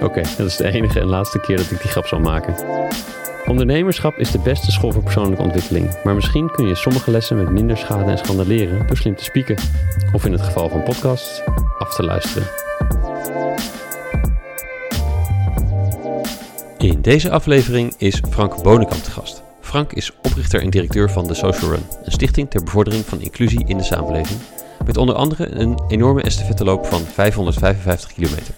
Oké, dat is de enige en laatste keer dat ik die grap zal maken. Ondernemerschap is de beste school voor persoonlijke ontwikkeling, maar misschien kun je sommige lessen met minder schade en schande leren door slim te spieken. Of in het geval van podcasts, af te luisteren. In deze aflevering is Frank Bonenkamp te gast. Frank is oprichter en directeur van The Social Run, een stichting ter bevordering van inclusie in de samenleving, met onder andere een enorme estafetteloop van 555 kilometer.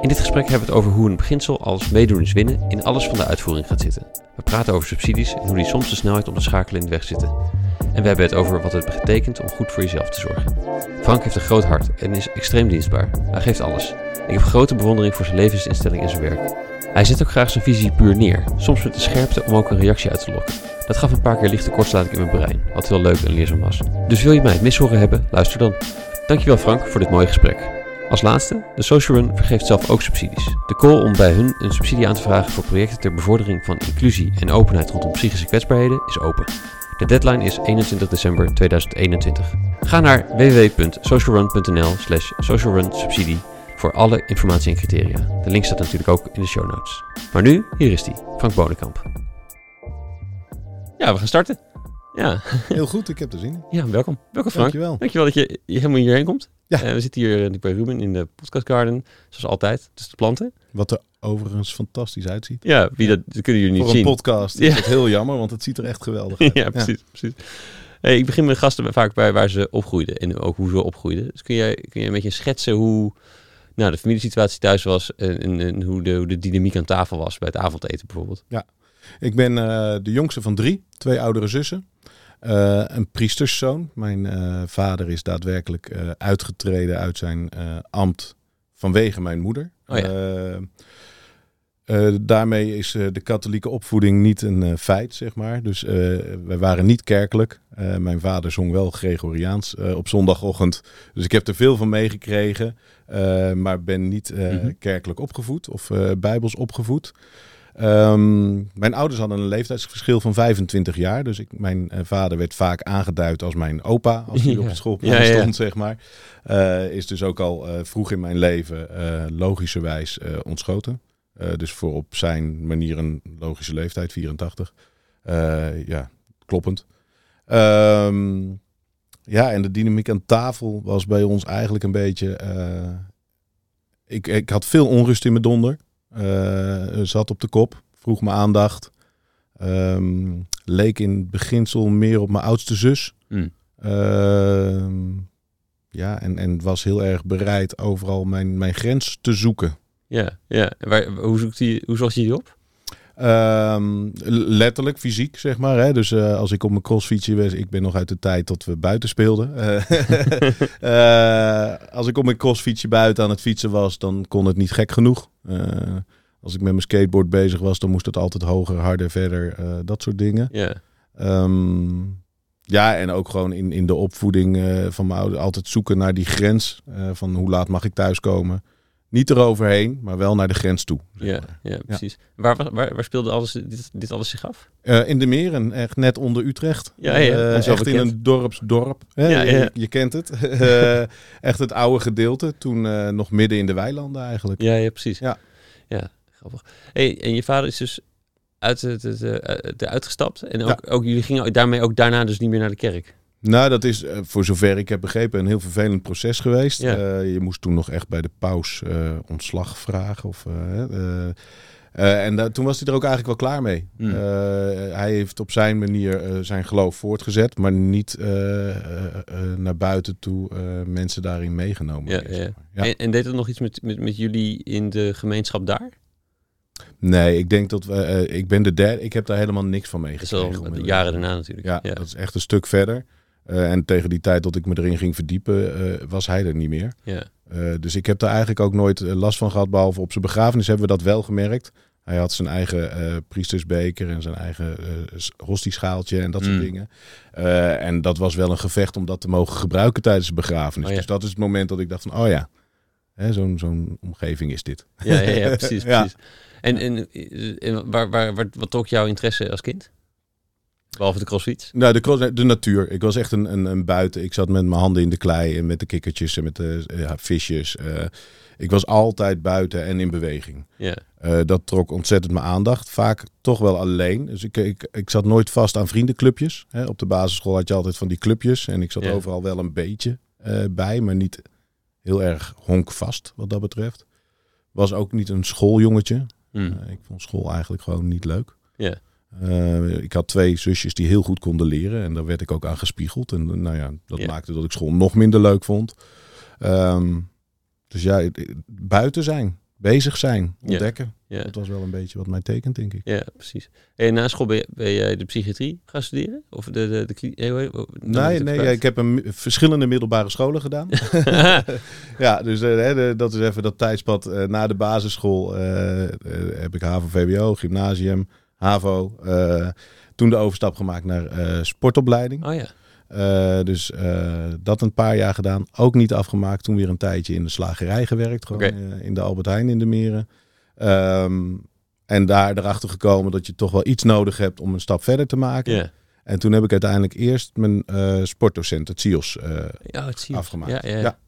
In dit gesprek hebben we het over hoe een beginsel als is winnen in alles van de uitvoering gaat zitten. We praten over subsidies en hoe die soms de snelheid om te schakelen in de weg zitten. En we hebben het over wat het betekent om goed voor jezelf te zorgen. Frank heeft een groot hart en is extreem dienstbaar. Hij geeft alles. Ik heb grote bewondering voor zijn levensinstelling en zijn werk. Hij zet ook graag zijn visie puur neer, soms met de scherpte om ook een reactie uit te lokken. Dat gaf een paar keer lichte kortsluiting in mijn brein, wat heel leuk en leerzaam was. Dus wil je mij het mishoren hebben, luister dan. Dankjewel Frank voor dit mooie gesprek. Als laatste, de Social Run vergeeft zelf ook subsidies. De call om bij hun een subsidie aan te vragen voor projecten ter bevordering van inclusie en openheid rondom psychische kwetsbaarheden is open. De deadline is 21 december 2021. Ga naar www.socialrun.nl slash socialrunsubsidie voor alle informatie en criteria. De link staat natuurlijk ook in de show notes. Maar nu, hier is die, Frank Bonenkamp. Ja, we gaan starten. Ja, Heel goed, ik heb er zin in. ja welkom. Welkom Frank. Dankjewel. Dankjewel dat je je helemaal hierheen komt. Ja. Eh, we zitten hier eh, bij Ruben in de podcast garden, zoals altijd, tussen de planten. Wat er overigens fantastisch uitziet. Ja, wie dat, dat kunnen jullie niet Voor een zien. podcast Ja. is het heel jammer, want het ziet er echt geweldig uit. ja, precies. precies. Hey, ik begin met gasten vaak bij waar ze opgroeiden en ook hoe ze opgroeiden. Dus kun jij, kun jij een beetje schetsen hoe nou, de familiesituatie thuis was en, en, en hoe, de, hoe de dynamiek aan tafel was bij het avondeten bijvoorbeeld? Ik ben eh, de jongste van drie, twee oudere zussen. Eh, een priesterszoon. Mijn eh, vader is daadwerkelijk eh, uitgetreden uit zijn ambt vanwege mijn moeder. Oh ja. Daarmee is de katholieke opvoeding niet een feit, zeg maar. Dus wij waren niet kerkelijk. Mijn vader zong wel Gregoriaans op zondagochtend. Dus ik heb er veel van meegekregen. maar ben niet Mhm. kerkelijk opgevoed of bijbels opgevoed. Ehm, mijn ouders hadden een leeftijdsverschil van 25 jaar. Dus ik, mijn eh, vader werd vaak aangeduid als mijn opa. Als hij Ja. op het schoolplein Ja, ja, ja. stond, zeg maar. Eh, is dus ook al eh, vroeg in mijn leven logischerwijs ontschoten. Dus voor op zijn manier een logische leeftijd, 84. Eh, ja, kloppend. Ehm, ja, en de dynamiek aan tafel was bij ons eigenlijk een beetje... ik, ik had veel onrust in mijn donder. Eh, zat op de kop, vroeg me aandacht. Ehm, leek in het beginsel meer op mijn oudste zus. Hm. Ehm, ja, en, en was heel erg bereid overal mijn, mijn grens te zoeken. Ja, ja. Waar, hoe, zoekt die, hoe zocht je die op? Ehm, letterlijk, fysiek, zeg maar. Hè? Dus eh, als ik op mijn crossfietsje was, ik ben nog uit de tijd dat we buiten speelden. Eh, eh, als ik op mijn crossfietsje buiten aan het fietsen was, dan kon het niet gek genoeg. Als ik met mijn skateboard bezig was, dan moest het altijd hoger, harder, verder, dat soort dingen. Ja, Ehm, ja, en ook gewoon in, in de opvoeding van mijn ouders altijd zoeken naar die grens. van hoe laat mag ik thuiskomen. Niet eroverheen, maar wel naar de grens toe. zeg ja, maar. ja, precies. Waar, waar, waar speelde alles, dit, dit alles zich af? Eh, in de Meren, echt net onder Utrecht. Ja, ja, echt in een dorpsdorp. Hè? Ja, ja. Je, je kent het. Eh, echt het oude gedeelte. Toen nog midden in de weilanden eigenlijk. Ja, ja precies. Ja. ja grappig. Hey, en je vader is dus uit het, het, eh, eruit gestapt. En ook, ook, jullie gingen daarmee ook daarna dus niet meer naar de kerk. Nou, dat is eh, voor zover ik heb begrepen een heel vervelend proces geweest. Ja. Eh, je moest toen nog echt bij de paus eh, ontslag vragen. Of, en da- toen was hij er ook eigenlijk wel klaar mee. Hmm. Hij heeft op zijn manier zijn geloof voortgezet, maar niet naar buiten toe mensen daarin meegenomen. Ja, meer, ja. zeg maar. Ja. En, en deed het nog iets met, met, met jullie in de gemeenschap daar? Nee, ik denk dat we. ik ben de derde. Ik heb daar helemaal niks van Dat is meegekregen. al jaren daarna natuurlijk. Ja, ja. dat is echt een stuk verder. Eh, en tegen die tijd dat ik me erin ging verdiepen, eh, was hij er niet meer. ja. Eh, dus ik heb daar eigenlijk ook nooit last van gehad. Behalve op zijn begrafenis hebben we dat wel gemerkt. Hij had zijn eigen priestersbeker en zijn eigen hostieschaaltje en dat soort Mm. dingen. En dat was wel een gevecht om dat te mogen gebruiken tijdens de begrafenis. Oh ja. Dus dat is het moment dat ik dacht van, oh ja, zo'n zo'n omgeving is dit. Ja, ja, ja precies. Precies. En, en, en waar, waar, waar, wat trok jouw interesse als kind? Behalve de crossfiets? Nou, de, cross- de natuur. Ik was echt een, een, een buiten. Ik zat met mijn handen in de klei en met de kikkertjes en met de ja, visjes. Eh, ik was altijd buiten en in beweging. Ja. Eh, dat trok ontzettend mijn aandacht. Vaak toch wel alleen. Dus ik, ik, ik zat nooit vast aan vriendenclubjes. Hè. Op de basisschool had je altijd van die clubjes. En ik zat Ja. overal wel een beetje eh, bij, maar niet heel erg honkvast wat dat betreft. Was ook niet een schooljongetje. Hm. Eh, ik vond school eigenlijk gewoon niet leuk. Ja. Eh, ik had twee zusjes die heel goed konden leren. En daar werd ik ook aan gespiegeld. En nou ja, dat Ja. maakte dat ik school nog minder leuk vond. Ehm, dus ja, buiten zijn. Bezig zijn. Ontdekken. Ja. Dat was wel een beetje wat mij tekent, denk ik. Ja, precies. En na school ben, jij de psychiatrie gaan studeren? Of de, de, de, eh, Nee, ik nee ja, ik heb een, verschillende middelbare scholen gedaan. ja, dus eh, hè, dat is even dat tijdspad. na de basisschool heb ik HAVO, VWO, gymnasium, HAVO. eh, toen de overstap gemaakt naar eh, sportopleiding. oh ja. Eh, dus dat een paar jaar gedaan. Ook niet afgemaakt. Toen weer een tijdje in de slagerij gewerkt. Gewoon in de Albert Heijn in de Meren. Ehm, en daar erachter gekomen dat je toch wel iets nodig hebt om een stap verder te maken. En toen heb ik uiteindelijk eerst mijn sportdocent, het CIOS, Ja, het afgemaakt. Ja, ja, ja.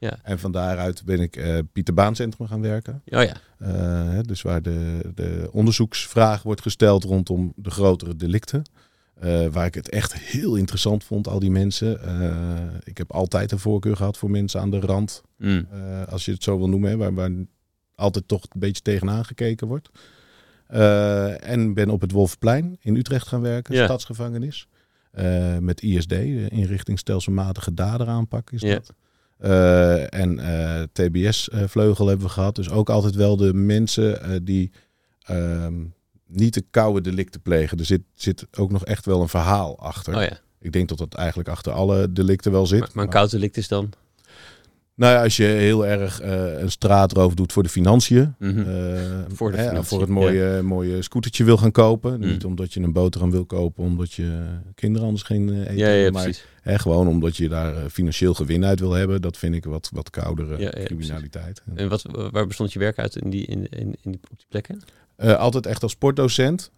Ja. En van daaruit ben ik eh Pieter Baan Centrum gaan werken. Oh ja. Eh, dus waar de, de onderzoeksvraag wordt gesteld rondom de grotere delicten. Eh, waar ik het echt heel interessant vond, al die mensen. Ik heb altijd een voorkeur gehad voor mensen aan de rand. Eh, als je het zo wil noemen, hè, waar, waar altijd toch een beetje tegenaan gekeken wordt. En ben op het Wolfplein in Utrecht gaan werken, Ja. stadsgevangenis. Met ISD, de inrichting stelselmatige daderaanpak is Ja. dat. Eh, en eh, TBS-vleugel hebben we gehad. Dus ook altijd wel de mensen eh, die ehm, niet de koude delicten plegen. Er zit, zit ook nog echt wel een verhaal achter. Oh ja. Ik denk dat dat eigenlijk achter alle delicten wel zit. Maar, maar een koud delict is dan? Nou ja, als je heel erg eh, een straatroof doet voor de financiën. Mhm. eh, Voor de hè, financiën, voor het mooie, mooie scootertje wil gaan kopen. Mm. Niet omdat je een boterham wil kopen, omdat je kinderen anders geen eh, eten ja, ja. Maar hè, gewoon omdat je daar financieel gewin uit wil hebben. Dat vind ik wat, wat koudere criminaliteit. En wat, waar bestond je werk uit in die, in, in, in die, op die plekken? Altijd echt als sportdocent.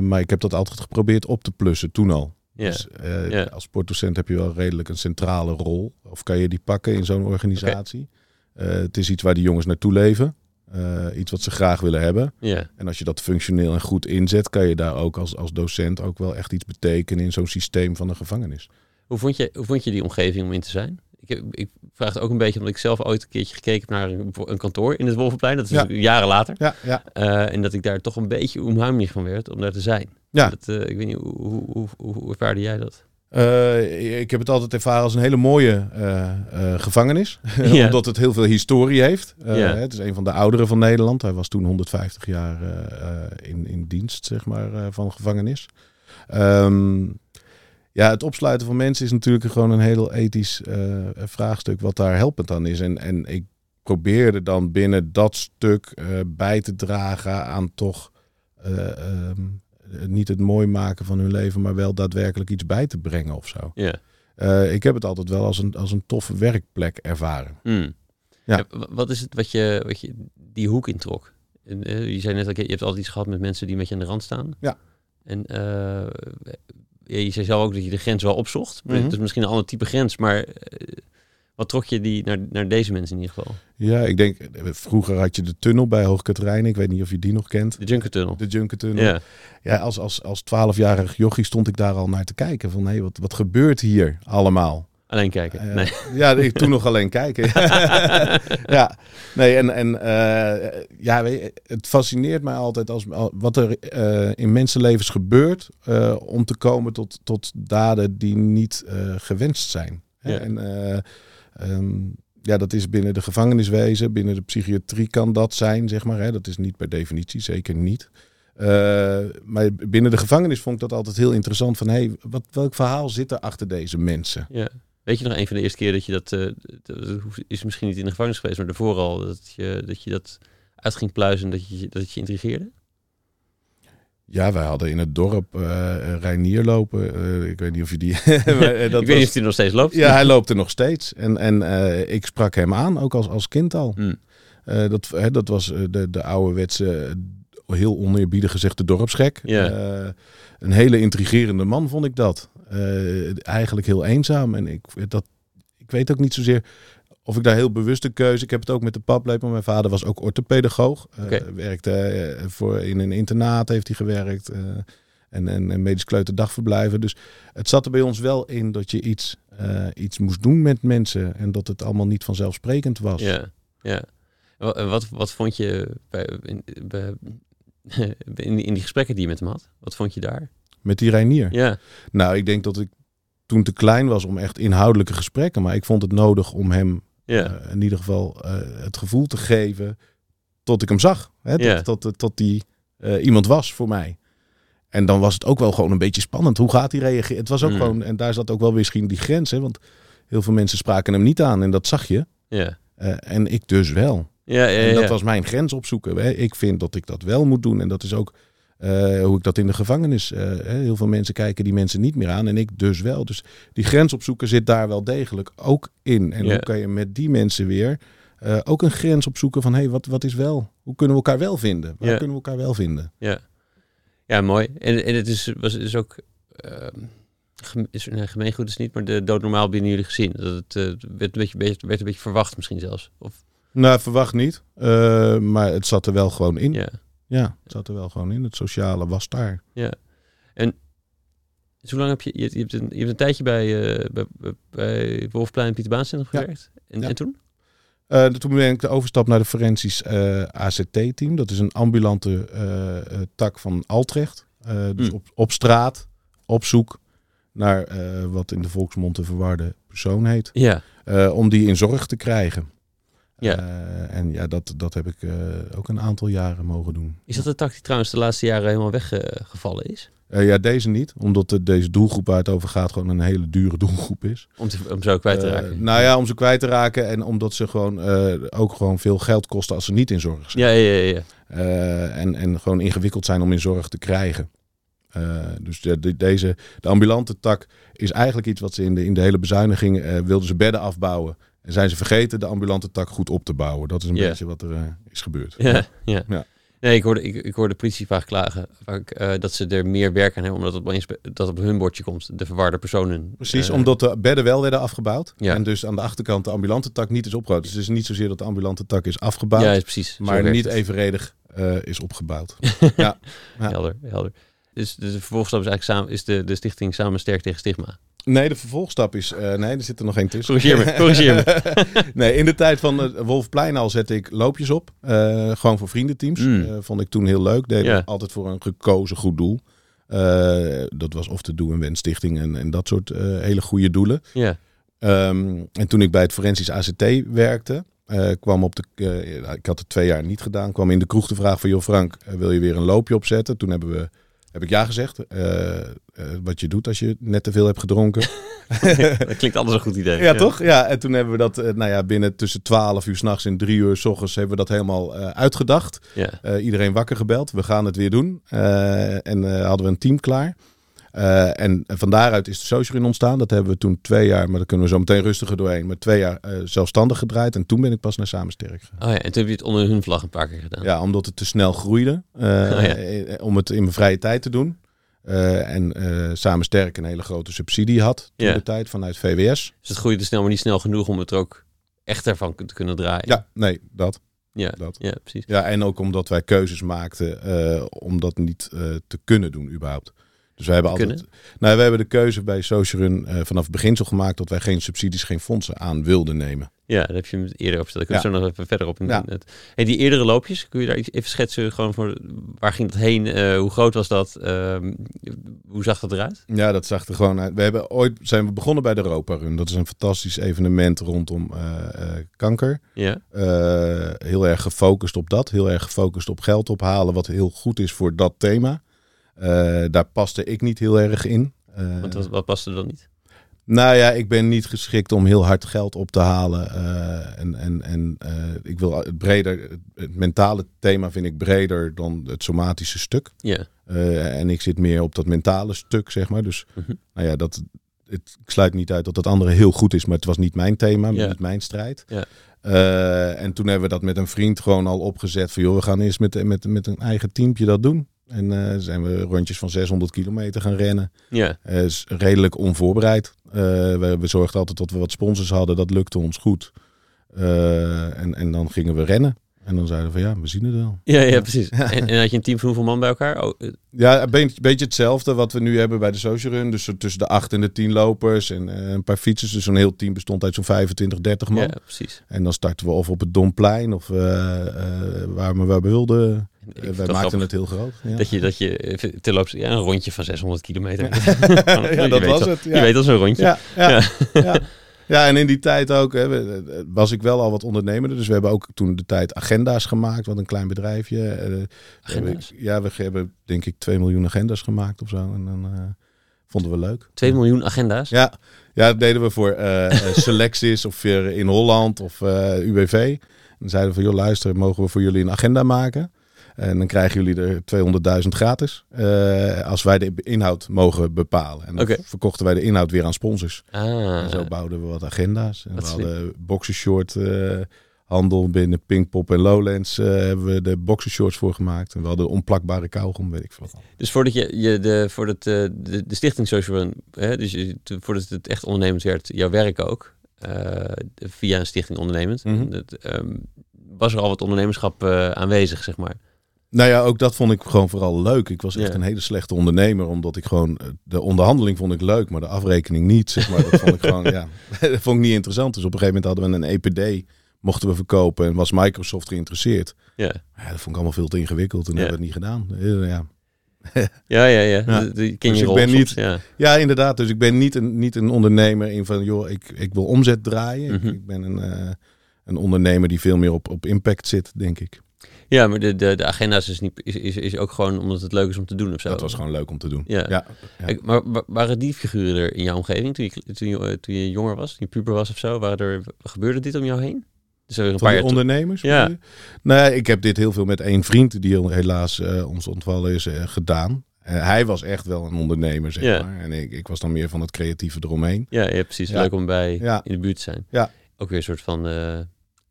maar ik heb dat altijd geprobeerd op te plussen toen al. Dus eh, als sportdocent heb je wel redelijk een centrale rol. Of kan je die pakken in zo'n organisatie? Eh, het is iets waar die jongens naartoe leven. Eh, iets wat ze graag willen hebben. En als je dat functioneel en goed inzet, kan je daar ook als, als docent ook wel echt iets betekenen in zo'n systeem van een gevangenis. Hoe vond, je, hoe vond je die omgeving om in te zijn? Ik, heb, ik vraag het ook een beetje omdat ik zelf ooit een keertje gekeken heb naar een, een kantoor in het Wolvenplein. Dat is Ja. jaren later. Ja, ja. En dat ik daar toch een beetje onheimlich van werd om daar te zijn. Ja. Dat, eh, ik weet niet, hoe, hoe, hoe, ervaarde jij dat? Eh, ik heb het altijd ervaren als een hele mooie eh, gevangenis. Omdat het heel veel historie heeft. Het is een van de ouderen van Nederland. Hij was toen 150 jaar in, in dienst zeg maar, van gevangenis. Ehm, ja, het opsluiten van mensen is natuurlijk gewoon een heel ethisch vraagstuk wat daar helpend aan is. En, en ik probeerde dan binnen dat stuk bij te dragen aan toch eh, ehm, niet het mooi maken van hun leven, maar wel daadwerkelijk iets bij te brengen of zo. Ja. Eh, ik heb het altijd wel als een, als een toffe werkplek ervaren. Hmm. Ja. Ja, wa- wat is het wat je, wat je die hoek introk? En, eh, je zei net, dat je hebt altijd iets gehad met mensen die met je aan de rand staan. Ja. En eh, je zei zelf ook dat je de grens wel opzocht. Mhm. Het is misschien een ander type grens, maar eh, wat trok je die naar, naar deze mensen in ieder geval? Ja, ik denk, vroeger had je de tunnel bij Hoogkaterijnen. Ik weet niet of je die nog kent. De Junkertunnel. De Junkertunnel. Ja. Ja, als, als, als 12-jarig jochie stond ik daar al naar te kijken. Van, hé, wat, wat gebeurt hier allemaal? Alleen kijken. Eh, nee. Ja, ik toen nog alleen kijken. ja, nee, en, en eh, ja, weet je, het fascineert mij altijd als, al- wat er eh, in mensenlevens gebeurt om te komen tot, tot daden die niet gewenst zijn. Ja. En eh, ehm, ja, dat is binnen de gevangeniswezen, binnen de psychiatrie kan dat zijn, zeg maar. Hè? Dat is niet per definitie, zeker niet. Eh, maar binnen de gevangenis vond ik dat altijd heel interessant. Van, hey, wat, welk verhaal zit er achter deze mensen? Ja. Weet je nog een van de eerste keer dat je dat, eh, is misschien niet in de gevangenis geweest, maar daarvoor al, dat je dat, je dat uit ging pluizen, dat je, dat je intrigeerde? Ja, wij hadden in het dorp eh Reinier lopen. Eh, ik weet niet of je die... Dat ik weet niet of hij nog steeds loopt. Ja, hij loopt er nog steeds. En, en eh, ik sprak hem aan, ook als, als kind al. Hmm. Dat, hè, dat was de, de ouderwetse, heel oneerbiedig gezegd, de dorpsgek. Een hele intrigerende man vond ik dat. Eigenlijk heel eenzaam. En ik, dat, ik weet ook niet zozeer of ik daar heel bewuste keuze... Ik heb het ook met de paplepel. Mijn vader was ook orthopedagoog. Eh, Oké. Werkte eh, voor, in een internaat heeft hij gewerkt. eh, en, en, en medisch kleuterdagverblijven. Dus het zat er bij ons wel in dat je iets, iets moest doen met mensen. En dat het allemaal niet vanzelfsprekend was. Ja, ja. En Wat, wat vond je bij, in, bij, in, die- in die gesprekken die je met hem had? Wat vond je daar? Met die Reinier. Ja, Nou, ik denk dat ik toen te klein was om echt inhoudelijke gesprekken. Maar ik vond het nodig om hem ja, eh, in ieder geval eh, het gevoel te geven tot ik hem zag. Hè? Tot, Ja. tot, tot, tot die eh, iemand was voor mij. En dan was het ook wel gewoon een beetje spannend. Hoe gaat hij reageren? Het was ook Mm. gewoon, en daar zat ook wel misschien die grens. Hè? Want heel veel mensen spraken hem niet aan en dat zag je. ja. En ik dus wel. Ja, ja, En ja. dat was mijn grens opzoeken. Hè. Ik vind dat ik dat wel moet doen. En dat is ook eh, hoe ik dat in de gevangenis. eh, heel veel mensen kijken die mensen niet meer aan. En ik dus wel. Dus die grens opzoeken zit daar wel degelijk ook in. En Ja. hoe kan je met die mensen weer eh, ook een grens opzoeken van hé, hey, wat, wat is wel? Hoe kunnen we elkaar wel vinden? Waar Ja. kunnen we elkaar wel vinden? Ja, mooi. En, en het is, was is ook. ehm, is, nee, gemeengoed is niet, maar de doodnormaal binnen jullie gezien. Dat het werd, een beetje, werd, een beetje verwacht, misschien zelfs. Of, Nou, verwacht niet. Maar het zat er wel gewoon in. ja. Ja, het zat er wel gewoon in. Het sociale was daar. Dus hoe lang heb je. Je, hebt, een, je hebt een tijdje bij, eh bij, bij- Wolfplein en Pieter Ja. gewerkt. En, Ja. en toen? Eh, toen ben ik de overstap naar de forensisch eh, ACT-team. Dat is een ambulante tak van Altrecht. Dus Hmm. op, op straat, op zoek naar wat in de volksmond een verwarde persoon heet. Ja. om die in zorg te krijgen. Ja. Eh, en ja, dat, dat heb ik eh, ook een aantal jaren mogen doen. Is dat de tak die trouwens de laatste jaren helemaal weggevallen is? Eh, ja, deze niet. Omdat de, deze doelgroep waar het over gaat gewoon een hele dure doelgroep is. Om, te, om zo kwijt te raken. nou ja, om ze kwijt te raken. En omdat ze gewoon ook gewoon veel geld kosten als ze niet in zorg zijn. ja, ja, ja. ja. En, en gewoon ingewikkeld zijn om in zorg te krijgen. Dus de, de- deze, de ambulante tak is eigenlijk iets wat ze in de, in de hele bezuiniging wilden ze bedden afbouwen. En zijn ze vergeten de ambulante tak goed op te bouwen. Dat is een beetje wat er eh, is gebeurd. Ja, ja. Ja. Nee, ik hoorde, ik, ik hoorde de politie vaak klagen vaak, eh, dat ze er meer werk aan hebben, omdat het opeens dat op hun bordje komt, de verwarde personen. Precies, Eh, omdat de bedden wel werden afgebouwd. Ja. En dus aan de achterkant de ambulante tak niet is opgebouwd. Dus het is niet zozeer dat de ambulante tak is afgebouwd, Ja, is precies. Maar niet het. evenredig is opgebouwd. ja. Ja. Helder, helder. Dus de vervolgstap is eigenlijk samen, is de, de stichting Samen Sterk tegen Stigma. Nee, de vervolgstap is... eh, nee, er zit er nog één tussen. Corrigeer me, corrigeer me. nee, in de tijd van het Wolfplein al zette ik loopjes op. Eh, gewoon voor vriendenteams. Mm. Vond ik toen heel leuk. Deed Ja. altijd voor een gekozen goed doel. Dat was of de Doe en Wens Stichting en, en dat soort hele goede doelen. Ja, Ehm, en toen ik bij het Forensisch ACT werkte, kwam op de. ik had het twee jaar niet gedaan. kwam in de kroeg de vraag van: Joh, Frank, wil je weer een loopje opzetten? Toen hebben we. Heb ik ja gezegd. Eh, eh, wat je doet als je net te veel hebt gedronken. dat klinkt alles een goed idee. Ja, toch? Ja, en toen hebben we dat, eh, nou ja, binnen tussen 12 uur s'nachts en 3 uur s ochtends hebben we dat helemaal uitgedacht. Ja, iedereen wakker gebeld. We gaan het weer doen. En hadden we een team klaar. Eh, en van daaruit is de Social Run ontstaan. Dat hebben we toen twee jaar, maar daar kunnen we zo meteen rustiger doorheen. Maar twee jaar eh, zelfstandig gedraaid. En toen ben ik pas naar Samen Sterk gegaan. Oh ja, en toen heb je het onder hun vlag een paar keer gedaan. Ja, omdat het te snel groeide. eh, Oh ja. Om het in mijn vrije tijd te doen. En eh, Samen Sterk een hele grote subsidie had toen Ja. de tijd vanuit VWS. Dus het groeide snel, maar niet snel genoeg om het er ook echt ervan te kunnen draaien. Ja, nee, dat. ja, dat. ja precies. Ja, en ook omdat wij keuzes maakten om dat niet te kunnen doen überhaupt. Dus wij hebben altijd. Nou, wij hebben de keuze bij Social Run eh, vanaf het beginsel gemaakt dat wij geen subsidies, geen fondsen aan wilden nemen. Ja, daar heb je hem eerder over verteld. Ik Ja. zo nog even verder op. In Ja. het. Hey, die eerdere loopjes, kun je daar iets- even schetsen? Gewoon voor, waar ging dat heen? Eh, hoe groot was dat? Ehm, hoe zag dat eruit? Ja, dat zag er gewoon uit. We hebben ooit zijn we begonnen bij de Europa Run. Dat is een fantastisch evenement rondom eh, kanker. Ja, heel erg gefocust op dat. Heel erg gefocust op geld ophalen, wat heel goed is voor dat thema. Eh, daar paste ik niet heel erg in. Eh, wat, wat paste er dan niet? Nou ja, ik ben niet geschikt om heel hard geld op te halen. eh, en en, en ik wil het breder. Het, mentale thema vind ik breder dan het somatische stuk. Ja. En ik zit meer op dat mentale stuk, zeg maar. Dus Mhm. nou ja, dat, het, ik sluit niet uit dat het andere heel goed is, maar het was niet mijn thema, niet mijn strijd. Ja. En toen hebben we dat met een vriend gewoon al opgezet van, joh, we gaan eerst met, met, met een eigen teampje dat doen. En eh, zijn we rondjes van 600 kilometer gaan rennen. Ja. Eh, is redelijk onvoorbereid. Eh, we, we zorgden altijd dat we wat sponsors hadden. Dat lukte ons goed. En, en dan gingen we rennen. En dan zeiden we van ja, we zien het wel. Ja, ja, precies. En, en had je een team van hoeveel man bij elkaar? Oh, eh, Ja, een beetje, beetje hetzelfde wat we nu hebben bij de social run. Dus tussen de acht en de tien lopers en eh, een paar fietsers. Dus zo'n heel team bestond uit zo'n 25, 30 man. ja, precies. En dan starten we of op het Domplein of eh, waar we waar we wilden. Ik wij maakten grappig het heel groot. Ja, Dat je, dat je terloops, ja, een rondje van 600 kilometer. ja Je dat was het. Je Ja. weet al zo'n rondje. Ja, ja, Ja. en in die tijd ook hè, was ik wel al wat ondernemer. Dus we hebben ook toen de tijd agenda's gemaakt. Wat een klein bedrijfje. Eh, Agenda's? ja, we hebben denk ik 2 miljoen agenda's gemaemaakt of zo. En dan eh, vonden we leuk. 2 miljoen agenda's. Ja, ja dat deden we voor eh eh, Selectis of weer in Holland of UWV. En dan zeiden we van, joh luister, mogen we voor jullie een agenda maken? En dan krijgen jullie er 200.000 gratis. eh, als wij de inhoud mogen bepalen. En dan verkochten wij de inhoud weer aan sponsors. Ah, En zo bouwden we wat agenda's. En we hadden boxershort eh, handel binnen Pinkpop en Lowlands. eh, hebben we de boxershorts voor gemaakt. En we hadden onplakbare kauwgom, weet ik veel. wat. Dus voordat je, je de, voordat de, de stichting Social Run, hè, dus je, voordat het echt ondernemend werd, jouw werk ook, via een stichting ondernemend, Mhm. dat, ehm, was er al wat ondernemerschap aanwezig, zeg maar. Nou ja, ook dat vond ik gewoon vooral leuk. Ik was echt Ja. een hele slechte ondernemer, omdat ik gewoon eh, de onderhandeling vond ik leuk, maar de afrekening niet. Zeg maar, dat vond ik gewoon, ja, dat vond ik niet interessant. Dus op een gegeven moment hadden we een EPD, mochten we verkopen en was Microsoft geïnteresseerd. Ja, Ja, dat vond ik allemaal veel te ingewikkeld en Ja. hebben we het niet gedaan. Eh, Ja. ja, ja. ja. Dus ik ben soms, niet- Ja. inderdaad. Dus ik ben niet een, niet een ondernemer in van, joh, ik, ik wil omzet draaien. Ik- Mhm. Ik, ben een, eh, een ondernemer die veel meer op, op impact zit, denk ik. Ja, maar de, de, is, niet, is, is, is ook gewoon omdat het leuk is om te doen of zo. Dat was gewoon leuk om te doen. Ja. ja. ja. Kijk, Maar wa- waren die figuren er in jouw omgeving toen je, toen je, eh, toen je jonger was, toen je puber was of zo? Waren er, gebeurde dit om jou heen? Dus er een paar ondernemers? Ja. Nee, ik heb dit heel veel met één vriend die helaas eh, ons ontvallen is eh, gedaan. Hij was echt wel een ondernemer, zeg Ja. maar. En ik, ik was dan meer van het creatieve eromheen. Ja, ja precies. Ja. Leuk om bij in de buurt te zijn. Ja. Ook weer een soort van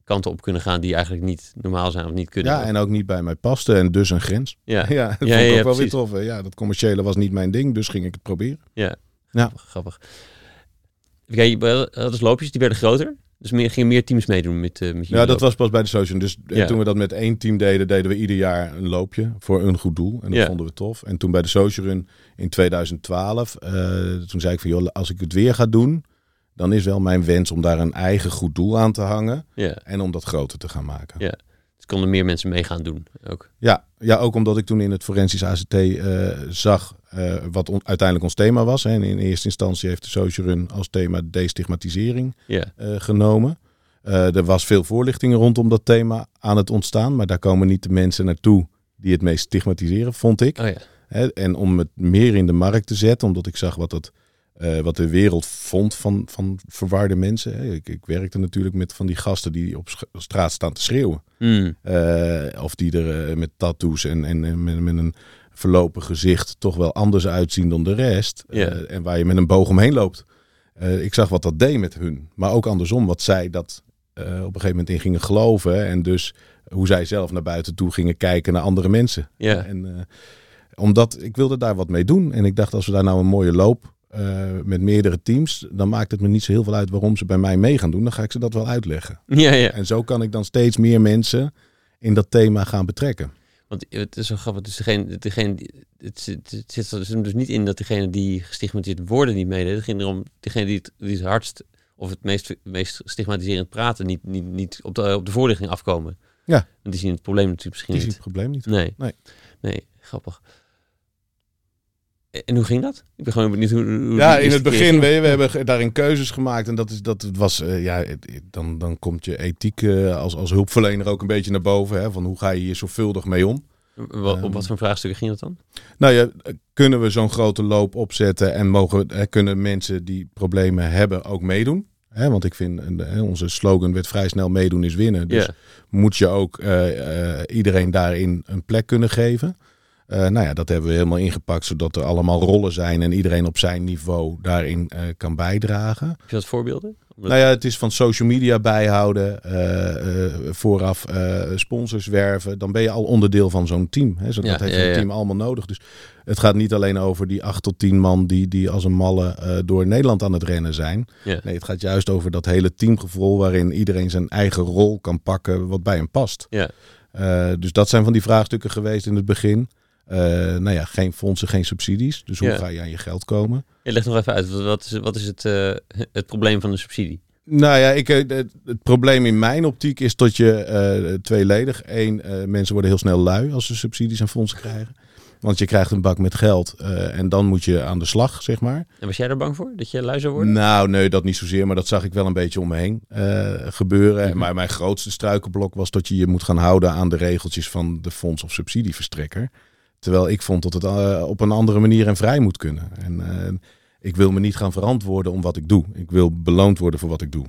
kanten op kunnen gaan die eigenlijk niet normaal zijn of niet kunnen. Ja, en ook niet bij mij paste en dus een grens. ja. Ja, dat Ja, vond ik ja, ook wel weer tof. hè. Ja, dat commerciële was niet mijn ding, dus ging ik het proberen. Ja. Grappig, grappig. Kijk, had dus loopjes, die werden groter. Dus meer, gingen meer teams meedoen met, eh met Ja, dat lopen. was pas bij de social. Dus eh, Ja. toen we dat met één team deden, deden we ieder jaar een loopje voor een goed doel. En dat Ja. vonden we tof. En toen bij de social run in 2012, eh, toen zei ik van joh, als ik het weer ga doen, dan is wel mijn wens om daar een eigen goed doel aan te hangen. Ja, En om dat groter te gaan maken. Ja. dus konden meer mensen mee gaan doen ook. Ja, ja, ook omdat ik toen in het forensisch ACT eh, zag eh, wat on- uiteindelijk ons thema was. Hè. En in eerste instantie heeft de social run als thema destigmatisering Ja, eh, genomen. Er was veel voorlichting rondom dat thema aan het ontstaan. Maar daar komen niet de mensen naartoe die het meest stigmatiseren, vond ik. oh ja. En om het meer in de markt te zetten, omdat ik zag wat, het, eh, wat de wereld vond van, van verwarde mensen. Ik, ik werkte natuurlijk met van die gasten die op straat staan te schreeuwen. Hmm. Eh, of die er eh, met tattoos en, en, en met, met een verlopen gezicht toch wel anders uitzien dan de rest. En waar je met een boog omheen loopt. Ik zag wat dat deed met hun. Maar ook andersom, wat zij dat op een gegeven moment in gingen geloven. En dus hoe zij zelf naar buiten toe gingen kijken naar andere mensen. En omdat ik wilde daar wat mee doen. En ik dacht, als we daar nou een mooie loop eh, met meerdere teams, dan maakt het me niet zo heel veel uit waarom ze bij mij mee gaan doen. Dan ga ik ze dat wel uitleggen. Ja, ja. En zo kan ik dan steeds meer mensen in dat thema gaan betrekken. Want het is zo grappig. Dus degene, degene, die- het, zit- het zit er dus niet in dat degene die gestigmatiseerd worden niet meedeed. Het ging erom, degene die het, die het hardst of het meest, meest stigmatiserend praten, niet, niet, niet op, de, op de voorlichting afkomen. Ja. Want die zien het probleem natuurlijk misschien Die ziet niet. het probleem niet. Nee. Nee. Nee, grappig. En hoe ging dat? Ik ben gewoon benieuwd hoe, hoe Ja, in het begin, we, we hebben daarin keuzes gemaakt. En dat, is, dat was, eh, ja, dan, dan komt je ethiek eh, als, als hulpverlener ook een beetje naar boven. Hè, van hoe ga je hier zorgvuldig mee om? Op Ehm, wat voor vraagstukken ging dat dan? Nou ja, kunnen we zo'n grote loop opzetten en mogen, eh, kunnen mensen die problemen hebben ook meedoen? Hè, want ik vind, eh, onze slogan werd vrij snel meedoen is winnen. Dus moet je ook eh, eh, iedereen daarin een plek kunnen geven. Eh, nou ja, dat hebben we helemaal ingepakt, zodat er allemaal rollen zijn en iedereen op zijn niveau daarin eh, kan bijdragen. Heb je wat voorbeelden? Nou ja, het is van social media bijhouden, eh, vooraf sponsors werven. Dan ben je al onderdeel van zo'n team. Hè? Zo, Ja, dat heeft ja, ja. team allemaal nodig. Dus het gaat niet alleen over die acht tot tien man die, die als een malle door Nederland aan het rennen zijn. Nee, het gaat juist over dat hele teamgevoel waarin iedereen zijn eigen rol kan pakken wat bij hem past. Ja. Dus dat zijn van die vraagstukken geweest in het begin. Eh, nou ja, geen fondsen, geen subsidies. Dus hoe Ja. ga je aan je geld komen? Ja, leg nog even uit, wat, is, wat is het, eh, het probleem van de subsidie? Nou ja, ik, eh, het, het probleem in mijn optiek is dat je eh, tweeledig. Eén, mensen worden heel snel lui als ze subsidies en fondsen krijgen. Want je krijgt een bak met geld en dan moet je aan de slag, zeg maar. En was jij er bang voor, dat je lui zou worden? Nou, nee, dat niet zozeer, maar dat zag ik wel een beetje om me heen gebeuren. Mhm. Maar mijn grootste struikelblok was dat je je moet gaan houden aan de regeltjes van de fonds- of subsidieverstrekker. Terwijl ik vond dat het eh, op een andere manier en vrij moet kunnen. En eh, ik wil me niet gaan verantwoorden om wat ik doe. Ik wil beloond worden voor wat ik doe.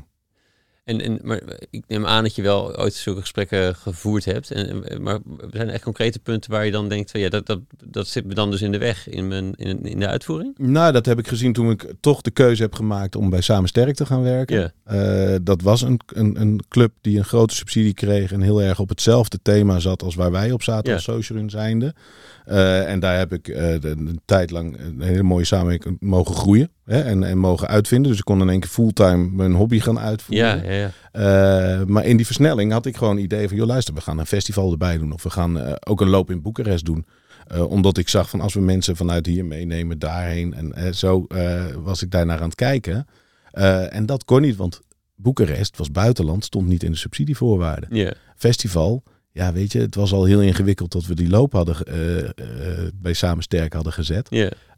En, en, maar ik neem aan dat je wel ooit zulke gesprekken gevoerd hebt. En, maar zijn er echt concrete punten waar je dan denkt, van, ja, dat, dat, dat zit me dan dus in de weg in, mijn, in, in de uitvoering? Nou, dat heb ik gezien toen ik toch de keuze heb gemaakt om bij Samen Sterk te gaan werken. Eh, dat was een, een, een club die een grote subsidie kreeg en heel erg op hetzelfde thema zat als waar wij op zaten als Socialrun zijnde. Eh, en daar heb ik eh, de- een tijd lang een hele mooie samenwerking mogen groeien hè, en, en mogen uitvinden. Dus ik kon in één keer fulltime mijn hobby gaan uitvoeren. Ja, ja, ja. Eh, maar in die versnelling had ik gewoon het idee van, joh luister, we gaan een festival erbij doen. Of we gaan eh, ook een loop in Boekarest doen. Eh, omdat ik zag van als we mensen vanuit hier meenemen daarheen. En eh, zo eh, was ik daarnaar aan het kijken. Eh, en dat kon niet, want Boekarest was buitenland, stond niet in de subsidievoorwaarden. Festival, ja weet je, het was al heel ingewikkeld dat we die loop hadden eh, eh, bij Samen Sterk hadden gezet.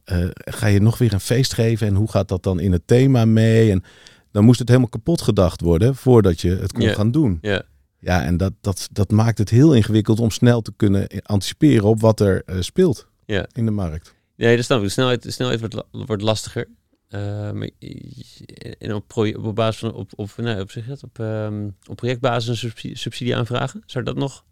Eh, ga je nog weer een feest geven en hoe gaat dat dan in het thema mee? En dan moest het helemaal kapot gedacht worden voordat je het kon gaan doen. ja. Ja, en dat, dat, dat maakt het heel ingewikkeld om snel te kunnen anticiperen op wat er speelt in de markt. Nee, dat snap ik. De snelheid, de snelheid wordt, wordt lastiger. Eh, en op, proje- op basis van op, op, nee, op, dat, op, ehm, op projectbasis een subsidie, aanvragen. Zou dat nog